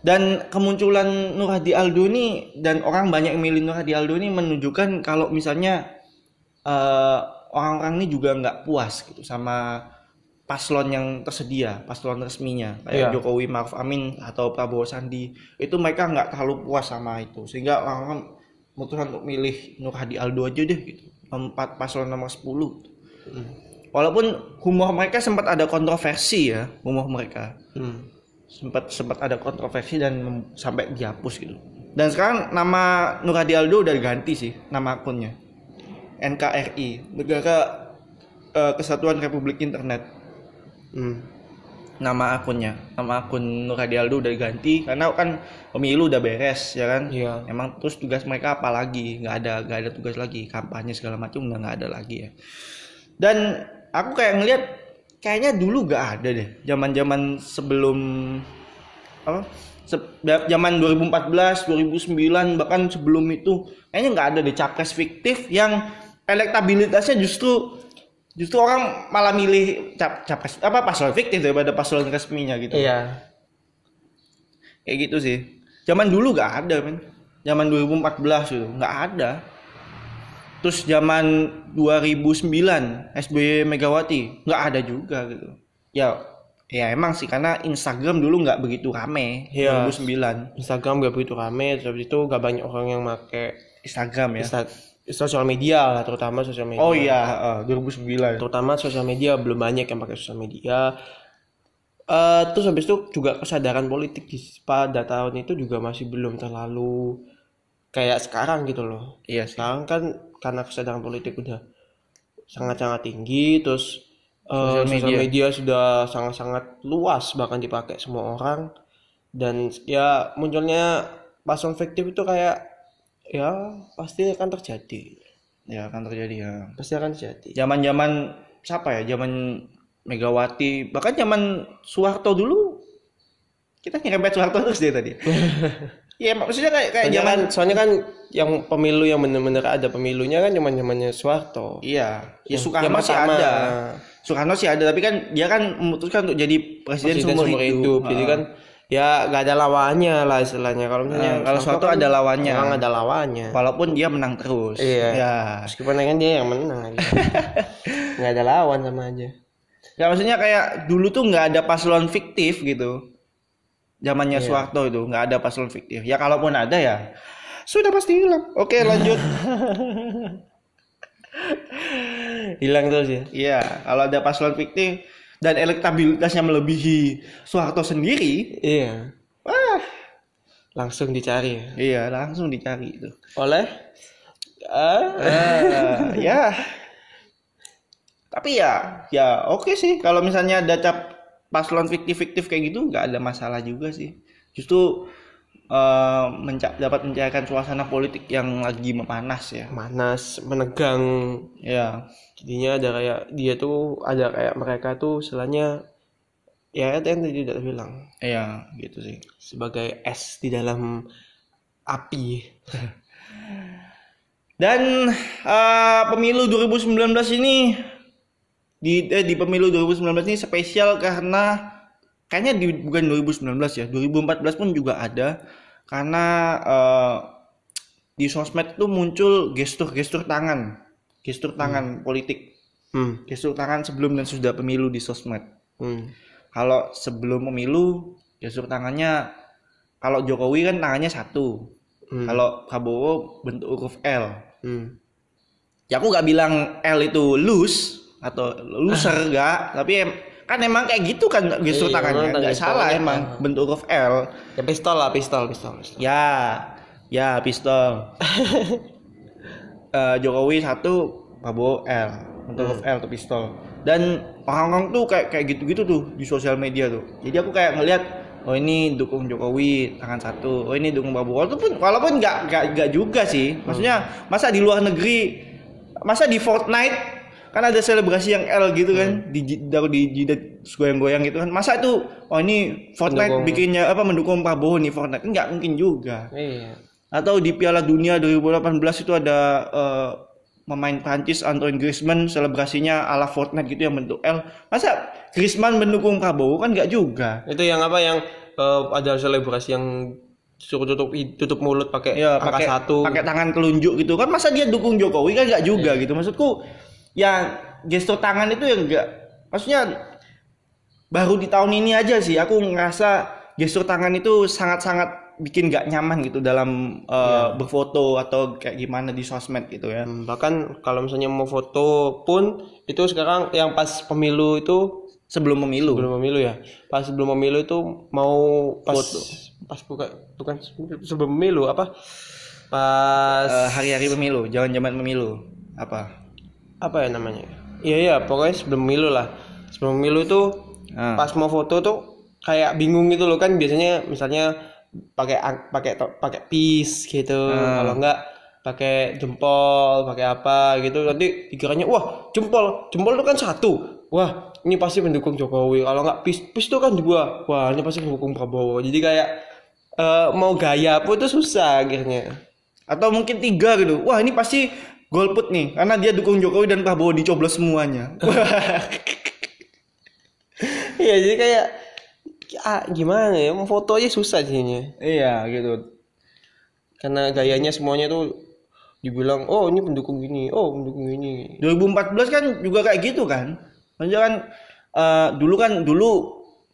Dan kemunculan Nur Hadi Aldo ini dan orang banyak yang milih Nur Hadi Aldo ini menunjukkan kalau misalnya eh, orang-orang ini juga nggak puas gitu sama paslon yang tersedia, paslon resminya kayak Iya. Jokowi, Maruf Amin atau Prabowo Sandi itu mereka nggak terlalu puas sama itu sehingga orang-orang memutuskan untuk milih Nur Hadi Aldo aja deh gitu empat paslon nomor 10 walaupun humor mereka sempat ada kontroversi ya humor mereka Hmm. sempat sempat ada kontroversi dan sampai dihapus gitu. Dan sekarang nama Nur Hadi Aldo udah ganti sih nama akunnya. NKRI, Negara eh, Kesatuan Republik Internet. Hmm. Nama akunnya, nama akun Nur Hadi Aldo udah ganti karena kan pemilu udah beres ya kan. Iya. Emang terus tugas mereka apa lagi? nggak ada nggak ada tugas lagi, kampanye segala macam udah nggak ada lagi ya. Dan aku kayak ngelihat kayaknya dulu nggak ada deh, zaman-zaman sebelum apa? se- zaman 2014, 2009 bahkan sebelum itu kayaknya nggak ada deh capres fiktif yang elektabilitasnya justru justru orang malah milih cap, capres apa paslon fiktif daripada paslon resminya gitu. Iya. kayak gitu sih. Zaman dulu nggak ada men. Zaman 2014 itu nggak ada. Terus zaman 2009 SBY Megawati nggak ada juga gitu. Ya ya emang sih karena Instagram dulu nggak begitu rame Iya. 2009 Instagram gak begitu rame, terus itu gak banyak orang yang make Instagram ya. Insta sosial media lah, terutama sosial media. oh iya eh, 2009 Terutama sosial media belum banyak yang pakai sosial media. Eh terus habis itu juga kesadaran politik di pada tahun itu juga masih belum terlalu kayak sekarang gitu loh. iya sih Sekarang kan karena kesadaran politik udah sangat-sangat tinggi, terus eh, Sosial sosial, media. media. sudah sangat-sangat luas bahkan dipakai semua orang dan ya munculnya paslon fiktif itu kayak ya pasti akan terjadi, ya akan terjadi ya. Pasti akan terjadi. zaman-zaman siapa ya zaman Megawati bahkan zaman Soeharto dulu kita nyerempet Soeharto terus deh tadi. Iya maksudnya kayak kayak Soalnya zaman kan, soalnya kan yang pemilu yang bener-bener ada pemilunya kan zaman zamannya Soeharto. iya. Ya Soekarno yang sih ada. Soekarno sih ada tapi kan dia kan memutuskan untuk jadi presiden, Presiden seumur, seumur hidup, hidup. Jadi kan ya nggak ada lawannya lah istilahnya. Kalau misalnya Ah, kalau Soeharto ada lawannya. Orang ada lawannya. walaupun dia menang terus Iya. ya Meskipun kan dia yang menang. gitu. nggak ada lawan sama aja. ya maksudnya kayak dulu tuh nggak ada paslon fiktif gitu zamannya Iya. Soeharto itu nggak ada paslon fiktif ya kalaupun ada ya sudah pasti hilang oke lanjut Hilang terus ya. Iya, kalau ada paslon fiktif dan elektabilitasnya melebihi Soeharto sendiri, Iya. wah, Langsung dicari ya. iya langsung dicari itu. Oleh Ah, ya. Tapi ya, ya oke sih kalau misalnya ada cap paslon fiktif-fiktif kayak gitu nggak ada masalah juga sih. Justru eh, menca- dapat mencairkan suasana politik yang lagi memanas ya. manas, menegang. Ya, Jadinya ada kayak dia tuh ada kayak mereka tuh selanya ya itu yang tadi tidak bilang iya gitu sih. sebagai es di dalam api. Dan eh, pemilu 2019 ini di eh, di pemilu 2019 ini spesial karena kayaknya di bukan 2019 ya, 2014 pun juga ada karena eh, di sosmed tuh muncul gestur-gestur tangan, gestur tangan politik, Hmm. gestur tangan sebelum dan sudah pemilu di sosmed. Hmm. Kalau sebelum pemilu gestur tangannya kalau Jokowi kan tangannya satu, Hmm. kalau Prabowo bentuk huruf L. Hmm. ya aku nggak bilang L itu loose atau loser enggak tapi kan emang kayak gitu kan gestur Iya, tangannya. nggak salah emang bentuk huruf L. Ya pistol lah, pistol, pistol. pistol. ya ya pistol. Eh, Jokowi satu Prabowo L. Bentuk huruf L atau pistol. Dan orang-orang tuh kayak kayak gitu-gitu tuh di sosial media tuh. Jadi aku kayak ngelihat oh ini dukung Jokowi tangan satu. Oh ini dukung Prabowo. Walaupun walaupun nggak nggak nggak juga sih. Maksudnya masa di luar negeri masa di Fortnite kan ada selebrasi yang L gitu kan di taruh di jidat goyang-goyang gitu kan. Masa itu oh ini Fortnite Mendukung. bikinnya apa mendukung Prabowo nih Fortnite? Nggak mungkin juga. Iya. atau di Piala Dunia 2018 itu ada pemain Prancis Antoine Griezmann selebrasinya ala Fortnite gitu yang bentuk L. Masa Griezmann mendukung Prabowo kan nggak juga? Itu yang apa yang eh, ada selebrasi yang suruh tutup tutup mulut pakai ya angka pakai satu. pakai tangan telunjuk gitu kan. Masa dia dukung Jokowi kan nggak juga gitu. Maksudku ya gestur tangan itu yang enggak. Maksudnya baru di tahun ini aja sih aku ngerasa gestur tangan itu sangat-sangat bikin nggak nyaman gitu dalam eh, berfoto atau kayak gimana di sosmed gitu ya. Hmm, bahkan kalau misalnya mau foto pun itu sekarang yang pas pemilu itu sebelum pemilu. Sebelum pemilu ya. Pas sebelum pemilu itu mau pas pas bukan bukan sebelum pemilu apa? Pas Eh, hari-hari pemilu jangan zaman pemilu. Apa apa ya namanya? Iya iya pokoknya sebelum pemilu lah. Sebelum pemilu itu Ah. pas mau foto tuh kayak bingung gitu loh kan. Biasanya misalnya pakai pakai pakai pis gitu. Ah. kalau enggak pakai jempol pakai apa gitu. Nanti dikiranya wah jempol. Jempol itu kan satu. Wah ini pasti mendukung Jokowi. Kalau enggak pis pis itu kan dua. Wah ini pasti mendukung Prabowo. Jadi kayak eh, mau gaya pun itu susah akhirnya. Atau mungkin tiga gitu. Wah ini pasti golput nih karena dia dukung Jokowi dan Prabowo dicoblos semuanya. Iya jadi kayak ah, gimana ya? Mau foto aja susah jadinya. Iya gitu. Karena gayanya semuanya tuh dibilang oh ini pendukung gini oh pendukung gini 2014 kan juga kayak gitu kan? Maksudnya kan eh, dulu kan dulu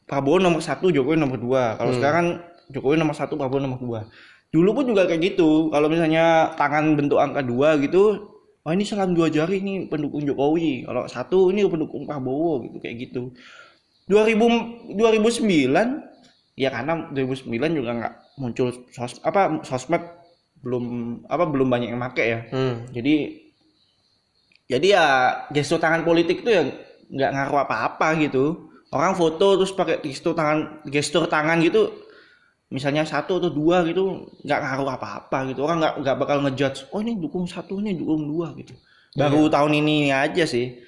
Prabowo nomor satu Jokowi nomor dua. Kalau sekarang Jokowi nomor satu Prabowo nomor dua dulu pun juga kayak gitu. Kalau misalnya tangan bentuk angka dua gitu oh ini salam dua jari ini pendukung Jokowi. Kalau satu ini pendukung Prabowo gitu kayak gitu. 2000 2009 ya karena 2009 juga nggak muncul sos apa sosmed belum apa belum banyak yang make ya. Hmm. jadi jadi ya gestur tangan politik itu ya nggak ngaruh apa-apa gitu. Orang foto terus pakai gestur tangan gestur tangan gitu misalnya satu atau dua gitu nggak ngaruh apa-apa gitu. Orang nggak nggak bakal ngejudge oh ini dukung satu ini dukung dua gitu. Baru tahun ini aja sih.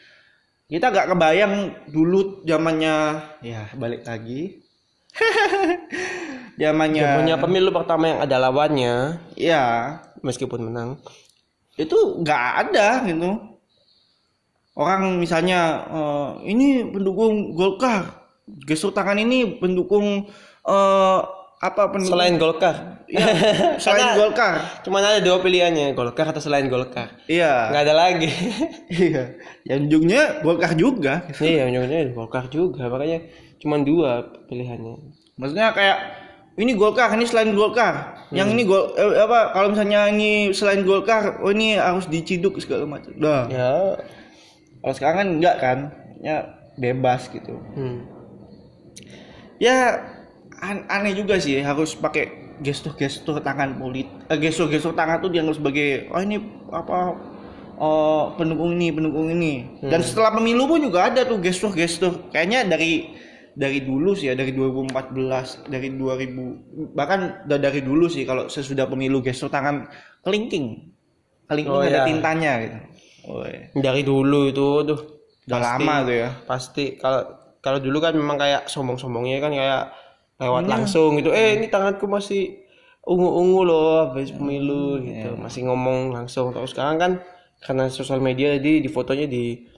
Kita nggak kebayang dulu zamannya ya balik lagi. Zamannya Zamannya pemilu pertama yang ada lawannya. Ya meskipun menang. Itu nggak ada gitu. Orang misalnya eh, ini pendukung Golkar gestur tangan ini pendukung eh, apa pendukung selain Golkar. Ya, selain Karena- Golkar. cuman ada dua pilihannya Golkar atau selain Golkar. Iya. Nggak ada lagi. Iya. Yang ujungnya Golkar juga. Iya ujungnya Golkar juga. Makanya cuman dua pilihannya. Maksudnya kayak ini Golkar ini selain Golkar. Yang ini gol eh, apa kalau misalnya ini selain Golkar oh ini harus diciduk segala macam. Dah ya. Kalau sekarang kan enggak kan? Ya bebas gitu. Hmm. ya an- aneh juga sih harus pakai gestur-gestur tangan polit eh, gestur-gestur tangan tuh dianggap sebagai oh ini apa oh pendukung ini pendukung ini. Dan setelah pemilu pun juga ada tuh gestur-gestur. Kayaknya dari dari dulu sih ya dari 2014 dari 2000 bahkan udah dari dulu sih kalau sesudah pemilu gestur tangan kelingking. Kelingking Oh, ada iya. tintanya gitu. Oh, iya. dari dulu itu tuh udah lama tuh ya. pasti. Kalau kalau dulu kan memang kayak sombong-sombongnya kan kayak lewat langsung gitu. Eh ini tanganku masih ungu-ungu loh habis pemilu gitu. Masih ngomong langsung. Terus sekarang kan karena sosial media jadi di fotonya di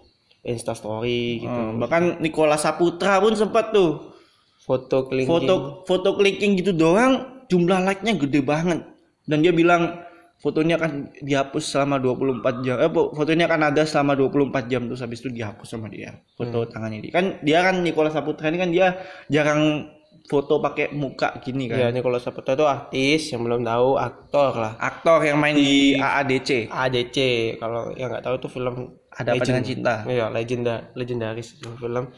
Insta Story gitu. Hmm, bahkan Nikola Saputra pun sempat tuh. Foto kelingking. Foto foto clicking gitu doang jumlah like-nya gede banget. Dan dia bilang fotonya akan dihapus selama 24 jam. Eh fotonya akan ada selama 24 jam terus habis itu dihapus sama dia foto tangannya dia. Kan dia kan Nikola Saputra ini kan dia jarang foto pakai muka gini kan ya ini kalau Saputra itu artis yang belum tahu aktor lah aktor yang main di AADC ADC kalau yang nggak tahu itu film Ada Apa Dengan Cinta. Iya, legenda legendaris film.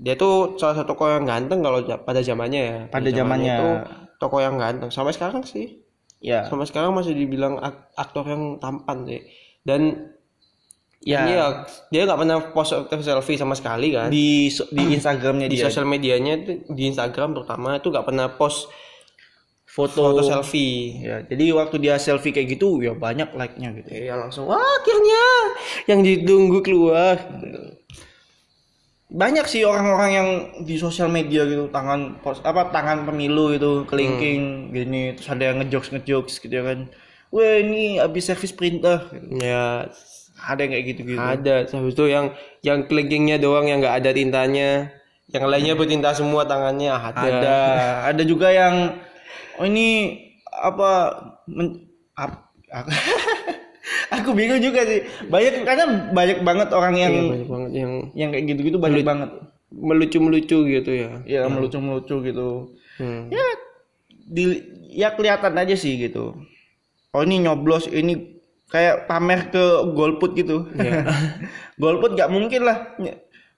Dia tuh salah satu tokoh yang ganteng kalau pada zamannya ya. Pada Di zamannya. itu tokoh yang ganteng. Sampai sekarang sih. ya Sampai sekarang masih dibilang ak- aktor yang tampan sih. Dan ya dia dia nggak pernah post selfie sama sekali kan. di di Instagramnya di dia sosial medianya di Instagram terutama itu nggak pernah post foto, foto selfie Ya, jadi waktu dia selfie kayak gitu ya banyak like-nya gitu. Iya langsung wah akhirnya yang ditunggu keluar Banyak sih orang-orang yang di sosial media gitu tangan pos apa tangan pemilu itu kelingking gini terus ada yang ngejokes ngejokes gitu ya kan. Wah ini habis servis perintah. Gitu. ya Ada yang kayak gitu-gitu. ada. Habis itu yang yang kelingkingnya doang yang nggak ada tintanya. Yang lainnya bertinta semua tangannya. Ada, ada. Ada juga yang oh ini apa men, ap- aku, aku bingung juga sih. Banyak karena banyak banget orang yang Iya, banyak banget yang yang kayak gitu-gitu banyak banget. melucu melucu gitu ya. Ya melucu-melucu gitu. Hmm. ya di ya kelihatan aja sih gitu. Oh ini nyoblos ini kayak pamer ke golput gitu. Iya. golput nggak mungkin lah.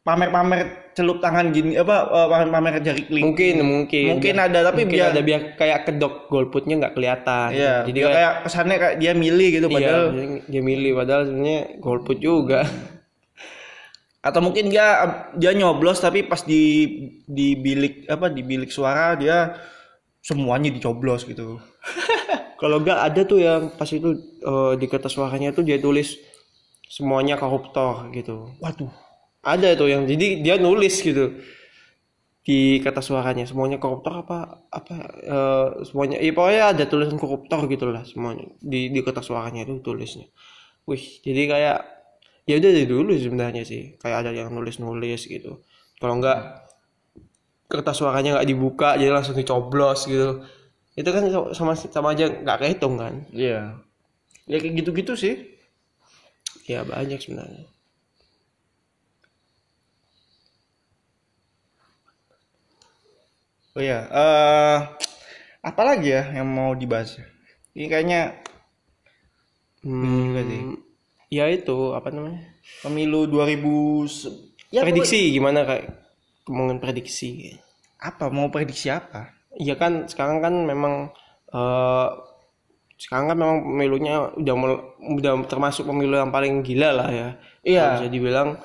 Pamer-pamer celup tangan gini apa eh, pamer-pamer jari kelingking. Mungkin mungkin. Mungkin ada tapi mungkin biar ada biar kayak kedok golputnya nggak kelihatan. Iya, jadi kayak, kayak kesannya kayak dia milih gitu iya, padahal dia milih padahal sebenarnya golput juga. Atau mungkin dia dia nyoblos tapi pas di di bilik apa di bilik suara dia semuanya dicoblos gitu. kalau nggak ada tuh yang pas itu eh, di kertas suaranya tuh dia tulis semuanya koruptor gitu. Waduh. ada tuh yang jadi dia nulis gitu di kertas suaranya semuanya koruptor apa apa eh, semuanya ya pokoknya ada tulisan koruptor gitu lah semuanya di di kertas suaranya itu tulisnya. Wih jadi kayak ya udah dari dulu sebenarnya sih kayak ada yang nulis nulis gitu. Kalau nggak kertas suaranya nggak dibuka jadi langsung dicoblos gitu itu kan sama sama aja nggak kehitung kan Iya. Ya kayak gitu-gitu sih. ya banyak sebenarnya Oh iya, eh apa lagi ya yang mau dibahas? Ini kayaknya juga sih. hmm, ya itu apa namanya pemilu 2000 se- ya prediksi gimana kayak ngomongin prediksi apa mau prediksi apa? Iya kan sekarang kan memang eh sekarang kan memang pemilunya udah udah termasuk pemilu yang paling gila lah ya. Iya. Bisa dibilang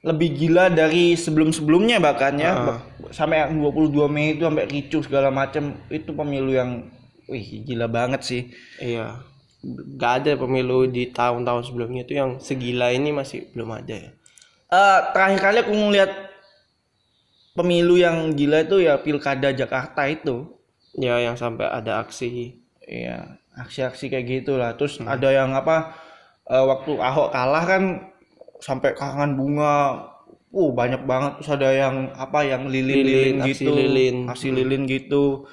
Lebih gila dari sebelum-sebelumnya bahkan ya. Ba- Sampai yang 22 Mei itu sampai ricuh segala macam itu pemilu yang wih gila banget sih. iya gak ada pemilu di tahun-tahun sebelumnya itu yang segila ini masih belum ada ya. Eh, terakhir kali aku ngeliat pemilu yang gila itu ya pilkada Jakarta itu Ya yang sampai ada aksi. Iya, aksi-aksi kayak gitulah. Terus ada yang apa eh, waktu Ahok kalah kan sampai karangan bunga. Uh, banyak banget. Terus ada yang apa yang lilin-lilin Lilin, aksi gitu. lilin. Aksi lilin gitu.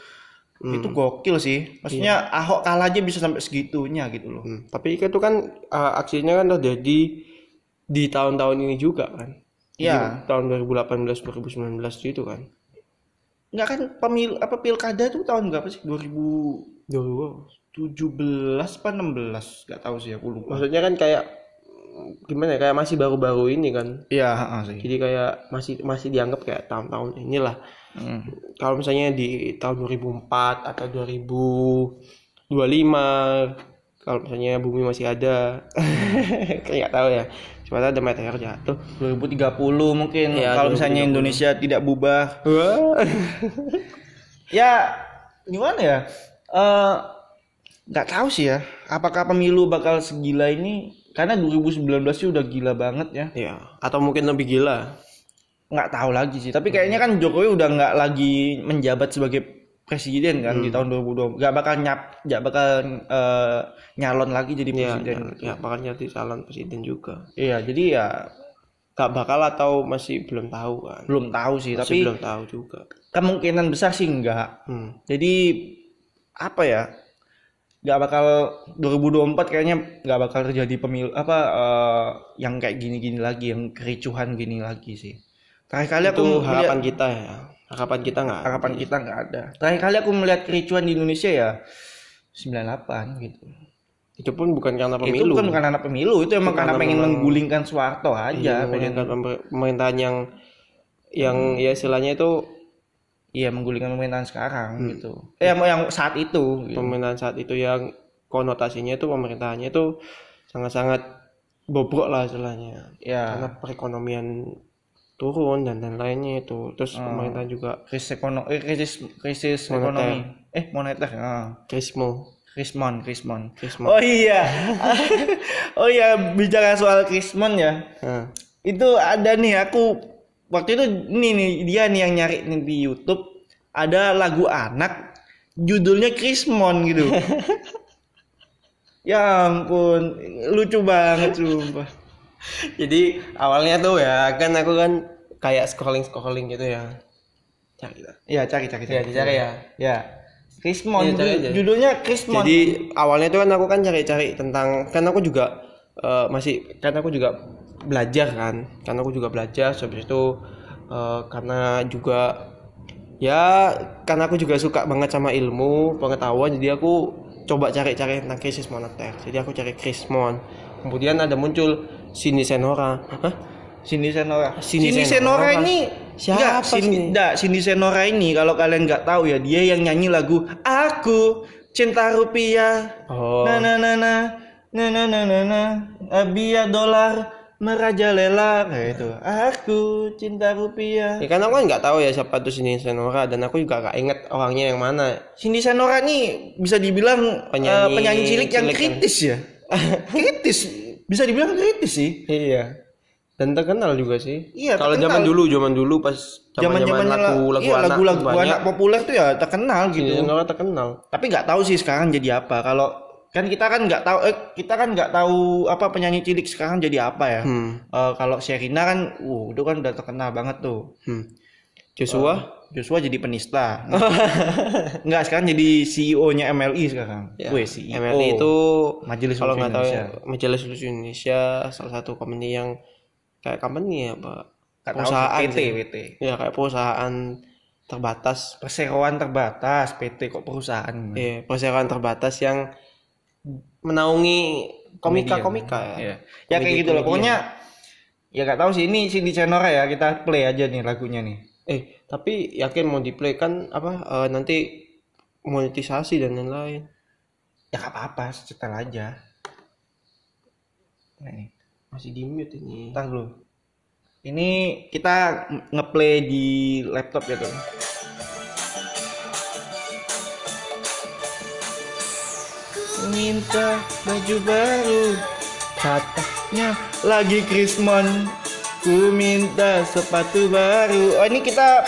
Itu gokil sih. Maksudnya Ahok kalah aja bisa sampai segitunya gitu loh. Hmm, Tapi itu kan eh, aksinya kan terjadi di tahun-tahun ini juga kan. Iya. Tahun 2018 2019 itu kan. Enggak kan pemilu apa pilkada itu tahun berapa sih? 2017 Dulu. apa 16? Enggak tahu sih aku lupa. Maksudnya kan kayak gimana ya kayak masih baru-baru ini kan. Iya, heeh sih. Jadi kayak masih masih dianggap kayak tahun-tahun inilah. Hmm. Kalau misalnya di tahun 2004 atau 2025 kalau misalnya bumi masih ada kayak nggak tahu ya cuma ada meteor jatuh. 2030 mungkin Iya, kalau misalnya 2030. Indonesia tidak bubar ya gimana ya? Eh, nggak tahu sih ya apakah pemilu bakal segila ini? Karena 2019 sih udah gila banget ya. Ya atau mungkin lebih gila? Nggak tahu lagi sih tapi kayaknya kan Jokowi udah nggak lagi menjabat sebagai presiden kan di tahun 2020 nggak bakal nyap nggak bakal eh, nyalon lagi jadi ya presiden ya, ya bakal jadi calon presiden juga iya jadi ya gak bakal atau masih belum tahu kan belum tahu sih masih tapi belum tahu juga kemungkinan besar sih enggak hmm. Jadi apa ya? nggak bakal 2024 kayaknya nggak bakal terjadi pemilu apa eh, yang kayak gini-gini lagi, yang kericuhan gini lagi sih. Terakhir kali aku itu harapan kita ya harapan kita nggak harapan kita nggak ada. Terakhir kali aku melihat kericuhan di Indonesia ya 98 gitu. itu pun bukan karena Itu pemilu bukan karena pemilu, itu emang Itu karena karena pengen memang- menggulingkan Soeharto Iya, aja, pengen menggulingkan pemer- pemerintahan yang yang ya istilahnya itu iya menggulingkan pemerintahan sekarang Hmm. gitu. Eh yang, yang saat itu gitu. pemerintahan saat itu yang konotasinya itu pemerintahannya itu sangat-sangat bobrok lah istilahnya Ya, karena perekonomian turun dan lain lainnya itu terus Hmm. pemerintahan juga krisis ekonomi, krisis krisis Moneter. ekonomi. Eh, moneter. Ah. Krismo Krismon, Krismon. Krismon Oh iya. oh iya, bicara soal Krismon ya. Nah, Itu ada nih aku waktu itu nih nih dia nih yang nyari nih di YouTube ada lagu anak judulnya Krismon gitu. ya ampun, lucu banget sumpah. Jadi awalnya tuh ya kan aku kan kayak scrolling scrolling gitu ya cari lah Ya cari cari ya dicari ya Ya. Krismon Iya, cari aja. judulnya Krismon. Jadi awalnya tuh kan aku kan cari-cari tentang kan aku juga eh, masih kan aku juga belajar kan, kan aku juga belajar habis itu eh, karena juga ya karena aku juga suka banget sama ilmu pengetahuan jadi aku coba cari-cari tentang krisis moneter. Jadi aku cari krismon. Kemudian ada muncul Sini Senora. Hah? Sini Senora. Sini, Senora, Senora ini siapa enggak, Sini, enggak, Sini Senora ini kalau kalian nggak tahu ya dia yang nyanyi lagu Aku Cinta Rupiah. Oh. Na na na na na na na na, na. Abia dolar merajalela kayak nah, itu. Aku cinta rupiah. Ya kan aku kan nggak tahu ya siapa tuh Cindy Senora dan aku juga gak inget orangnya yang mana. Cindy Senora ini bisa dibilang eh, penyanyi, uh, penyanyi cilik, cilik yang kritis kan? ya. kritis bisa dibilang kritis sih. Iya. Dan terkenal juga sih. Iya, Kalau zaman dulu, zaman dulu pas zaman zaman lagu lagu iya, anak lagu-lagu tuh banyak. anak populer tuh ya terkenal gitu. Gitu. Senora terkenal. Tapi nggak tahu sih sekarang jadi apa. Kalau kan kita kan nggak tahu eh, kita kan nggak tahu apa penyanyi cilik sekarang jadi apa ya. Hmm. Eh, kalau Sherina kan, uh, itu kan udah terkenal banget tuh. Hmm. Joshua? Joshua jadi penista. Enggak, sekarang jadi CEO-nya MLI sekarang. Ya. Weh, CEO. MLI itu Majelis kalau nggak tahu Indonesia. ya, Majelis Lucu Indonesia salah satu company yang kayak company ya, Pak. Tahu Perusahaan sih, PT, sih. PT. Ya kayak perusahaan terbatas. Perseroan terbatas, PT kok perusahaan. Ya, perusahaan terbatas yang menaungi komika-komika ya. Iya. Ya kayak gitu loh. Pokoknya ya nggak tahu sih ini Cindy Senora ya, kita play aja nih lagunya nih. Eh, tapi yakin mau di play kan apa eh, nanti monetisasi dan lain-lain. Ya nggak apa-apa, setel aja. Nah, ini. Masih di mute ini. Ntar dulu. Ini kita ngeplay di laptop ya tuh. Minta baju baru Katanya lagi Krismon Ku minta sepatu baru. Oh ini kita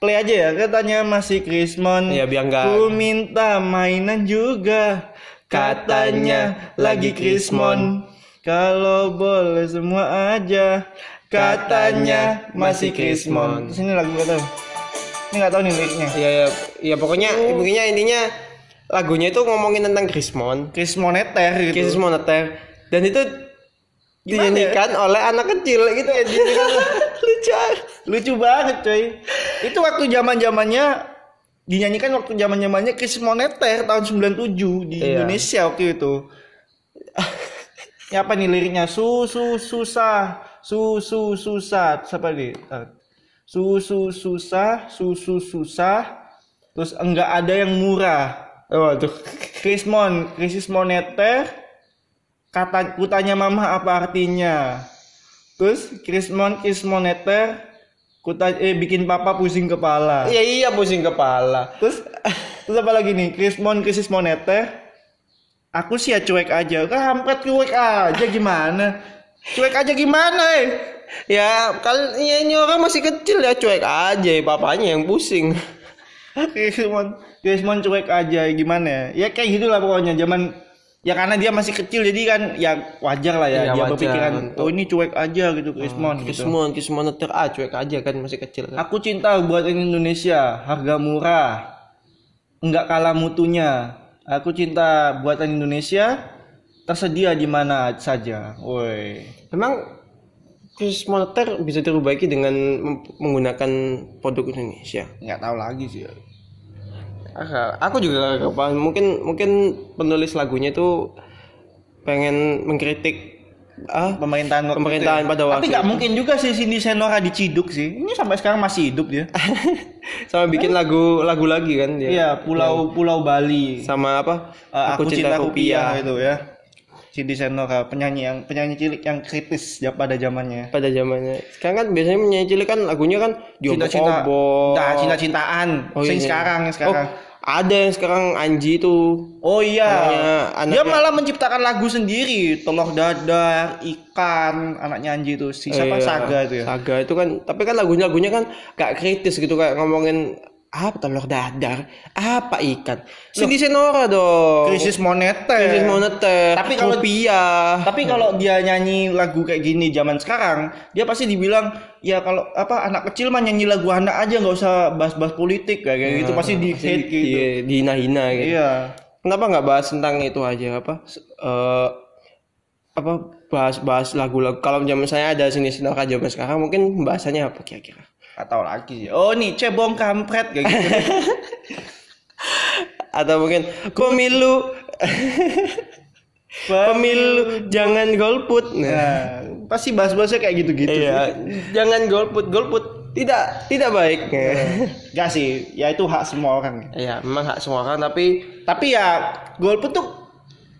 play aja ya. Katanya masih Krismon. Ya, biar nggak- Ku minta mainan juga. Katanya lagi Krismon. Kalau boleh semua aja. Katanya masih Krismon. Sini lagu gak tau Ini gak tau nih liriknya. Ya, ya, ya pokoknya pokoknya intinya lagunya itu ngomongin tentang Krismon, Krismoneter gitu. Krisis moneter dan itu? Dinyanyikan oleh anak kecil gitu ya. Lucu. Lucu banget coy Itu waktu zaman zamannya Dinyanyikan waktu zaman zamannya krisis moneter tahun 97 di Iya. Indonesia waktu itu Ya apa nih liriknya Susu susah Susu susah Siapa nih Ntar. Susu susah Susu susah Terus enggak ada yang murah Waduh. Krismon, krisis moneter. Kata kutanya mama apa artinya? Terus krismon, krisis moneter. Kuta eh bikin papa pusing kepala. Iya iya pusing kepala. Terus terus apa lagi nih? Krismon, krisis moneter. Aku sih ya cuek aja. Kampret cuek aja gimana? Cuek aja gimana eh? Ya kalau ya ini orang masih kecil ya cuek aja papanya yang pusing. Krismon, Krismon cuek aja gimana ya? Ya kayak gitulah pokoknya zaman ya karena dia masih kecil jadi kan ya wajar lah ya Iya, dia wajar berpikiran untuk- oh ini cuek aja gitu Krismon gitu. Krismon, Krismon moneter ah cuek aja kan masih kecil kan. Aku cinta buatan Indonesia, harga murah, enggak kalah mutunya. Aku cinta buatan Indonesia, tersedia di mana saja. Woi, Memang krisis moneter bisa diperbaiki dengan menggunakan produk Indonesia. nggak tahu lagi sih. Aku juga gak paham. Mungkin mungkin penulis lagunya itu pengen mengkritik ah Pemerintahan waktu Pemerintahan itu ya. pada Tapi waktu nggak itu. mungkin juga sih Cindy Senora diciduk sih. Ini sampai sekarang masih hidup dia. sama bikin lagu lagu lagi kan dia. Iya, Pulau Pulau Bali. Sama apa? Eh, aku, cinta, rupiah, itu ya. Cindy Senora, penyanyi yang penyanyi cilik yang kritis ya pada zamannya. pada zamannya. Sekarang kan biasanya menyanyi cilik kan lagunya kan Cinta-cinta, Diobo nah, cinta-cintaan. Oh, Sing iya. sekarang, sekarang. Oh, ada yang sekarang Anji itu Oh iya. Anaknya- Dia anaknya- malah menciptakan lagu sendiri, telur dadar, ikan, anaknya Anji itu si siapa Iya, Saga itu ya. Saga itu kan, tapi kan lagunya lagunya kan gak kritis gitu kayak ngomongin apa telur dadar, apa ikan. Cindy Senora dong. Krisis moneter. Krisis moneter. Tapi kalau- rupiah. Tapi kalau dia nyanyi lagu kayak gini zaman sekarang, dia pasti dibilang ya kalau apa anak kecil mah nyanyi lagu anak aja nggak usah bahas-bahas politik kayak kayak gitu pasti di hate gitu. Iya, dihina-hina gitu. Iya. Kenapa nggak bahas tentang itu aja apa? eh, apa bahas-bahas lagu-lagu kalau zaman saya ada sini Senora zaman sekarang mungkin bahasanya apa kira-kira? Gak tahu lagi sih. Oh nih cebong kampret kayak gitu. Atau mungkin pemilu pemilu jangan golput. Nah, Nah, pasti bahas-bahasnya kayak gitu-gitu. iya, jangan golput, golput tidak tidak baik. Gak sih, ya itu hak semua orang. Iya, memang hak semua orang tapi Tapi ya golput tuh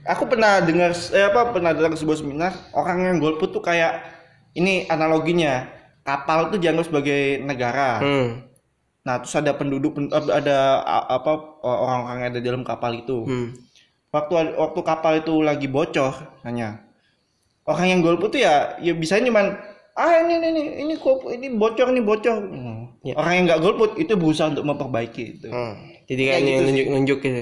aku pernah dengar eh, apa pernah datang sebuah seminar orang yang golput tuh kayak ini analoginya kapal tuh dianggap sebagai negara. hmm, Nah, terus ada penduduk pen- eh, ada apa orang-orang yang ada di dalam kapal itu. hmm. Waktu waktu kapal itu lagi bocor hanya orang yang golput tuh ya ya bisa cuman ah ini ini ini ini kok ini bocor ini bocor. Hmm. Ya. Orang yang nggak golput itu berusaha untuk memperbaiki itu. Hmm. Jadi kayak ini gitu nunjuk-nunjuk gitu.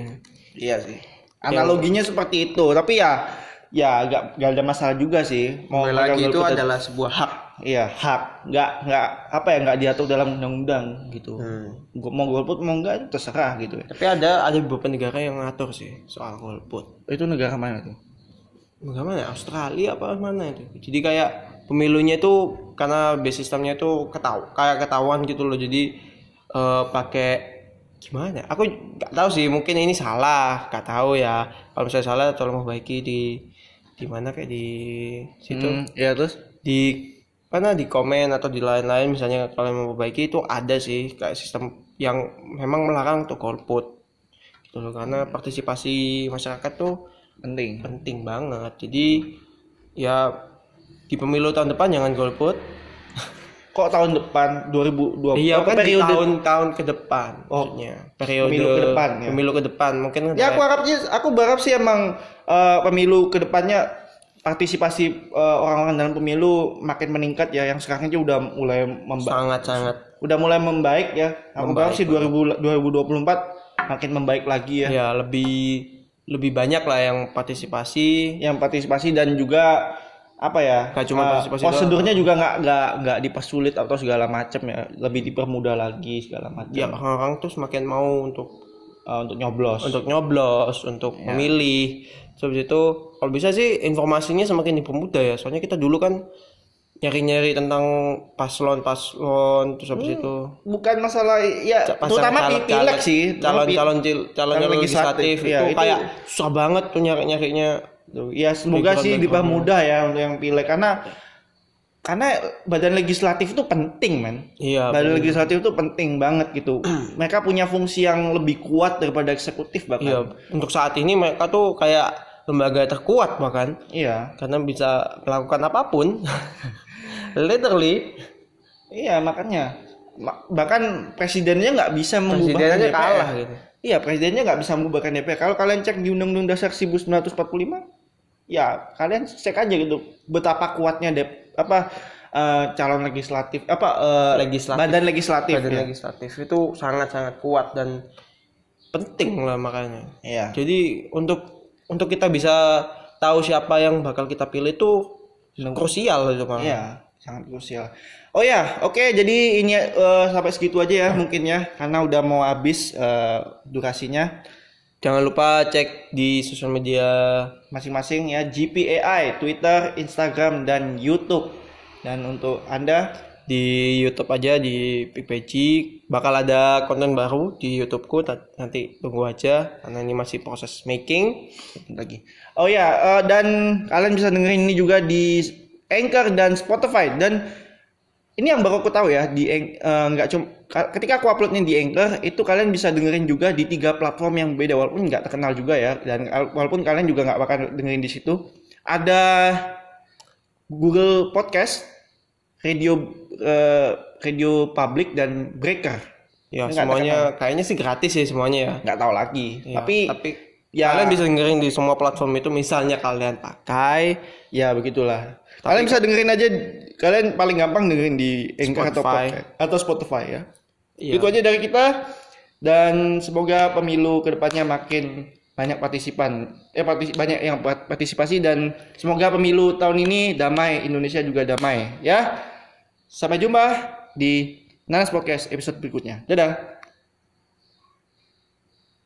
Iya sih. Analoginya seperti itu, tapi ya ya nggak nggak ada masalah juga sih. Orang lagi itu golput adalah sebuah hak. Iya hak, nggak nggak apa ya nggak diatur dalam undang-undang gitu. Hmm. Mau golput mau nggak itu terserah gitu. Tapi ada ada beberapa negara yang ngatur sih soal golput. Itu negara mana tuh? Negara mana? Australia apa mana itu? Jadi kayak pemilunya itu karena base sistemnya itu ketahu kayak ketahuan gitu loh. Jadi eh, pakai gimana? Aku nggak tahu sih. Mungkin ini salah. Nggak tahu ya. Kalau misalnya salah, tolong perbaiki di di mana kayak di situ Hmm, ya terus? di mana di komen atau di lain-lain misalnya kalau mau memperbaiki itu ada sih kayak sistem yang memang melarang untuk golput gitu loh karena partisipasi masyarakat tuh Penting. penting banget jadi ya di pemilu tahun depan jangan golput Kok tahun depan 2020? iya Oh, kan di periode. tahun-tahun ke depan maksudnya periode pemilu ke depan, ya. pemilu ke depan mungkin Ya aku harapnya aku berharap sih emang eh, pemilu ke depannya partisipasi eh, orang-orang dalam pemilu makin meningkat ya. Yang sekarang aja udah mulai membaik sangat-sangat. udah mulai membaik ya. Aku Membaik sih 2000 2024 makin membaik lagi ya. Ya lebih lebih banyak lah yang partisipasi. Yang partisipasi dan juga apa ya Gak cuma eh, partisipasi prosedurnya juga nggak nggak nggak dipersulit atau segala macam ya. Lebih dipermudah lagi segala macam ya orang-orang tuh semakin mau untuk eh, untuk nyoblos untuk nyoblos, untuk Ya. memilih. Terus itu kalau bisa sih informasinya semakin dipermudah ya. Soalnya kita dulu kan nyari-nyari tentang paslon-paslon terus habis itu bukan masalah ya pasang terutama calon- di pileg calon- sih calon-calon cil- calon, calon legislatif, ya, itu, itu- kayak susah banget tuh nyari-nyarinya. Tuh, ya semoga sih dipermudah ya untuk yang pileg karena karena badan legislatif itu penting men. Iya. badan legislatif itu penting banget gitu. Mereka punya fungsi yang lebih kuat daripada eksekutif Iya, bahkan untuk saat ini mereka tuh kayak lembaga terkuat bahkan. Iya. Karena bisa melakukan apa pun. Literally. Iya makanya. Ma- bahkan presidennya nggak bisa membubarkan presidennya DPR kalah gitu. iya presidennya nggak bisa membubarkan DPR kalau kalian cek di Undang-Undang Dasar 1945 ya kalian cek aja gitu betapa kuatnya dep apa eh, calon legislatif apa eh, Legislatif. badan legislatif Badan ya. legislatif itu sangat-sangat kuat dan penting lah makanya. Iya. Jadi untuk untuk kita bisa tahu siapa yang bakal kita pilih itu krusial itu kan. Iya, sangat krusial. Oh ya, oke. jadi ini eh, sampai segitu aja ya mungkin ya, karena udah mau habis eh, durasinya Jangan lupa cek di sosial media masing-masing ya GPAI, Twitter, Instagram, dan YouTube. Dan untuk anda, di YouTube aja di PPG bakal ada konten baru di YouTubeku nanti tunggu aja karena ini masih proses making. lagi. Oh ya, eh, dan kalian bisa dengerin ini juga di Anchor dan Spotify. Dan ini yang baru aku tahu ya di eh, nggak cuma ka- ketika aku uploadnya di Anchor itu kalian bisa dengerin juga di tiga platform yang beda walaupun nggak terkenal juga ya dan al- walaupun kalian juga nggak bakal dengerin di situ ada Google Podcast, Radio eh, Radio Public dan Breaker. Ya Nggak semuanya kayaknya sih gratis sih semuanya ya. nggak tahu lagi Ya, tapi tapi ya kalian bisa dengerin di semua platform itu misalnya kalian pakai ya begitulah kalian bisa dengerin aja kalian paling gampang dengerin di Anchor atau Spotify. Podcast- atau Spotify ya. Iya. itu aja dari kita. Dan semoga pemilu ke depannya makin banyak partisipan. Eh partis- banyak yang part- partisipasi dan semoga pemilu tahun ini damai Indonesia juga damai ya. Sampai jumpa di Nanas Podcast episode berikutnya. Dadah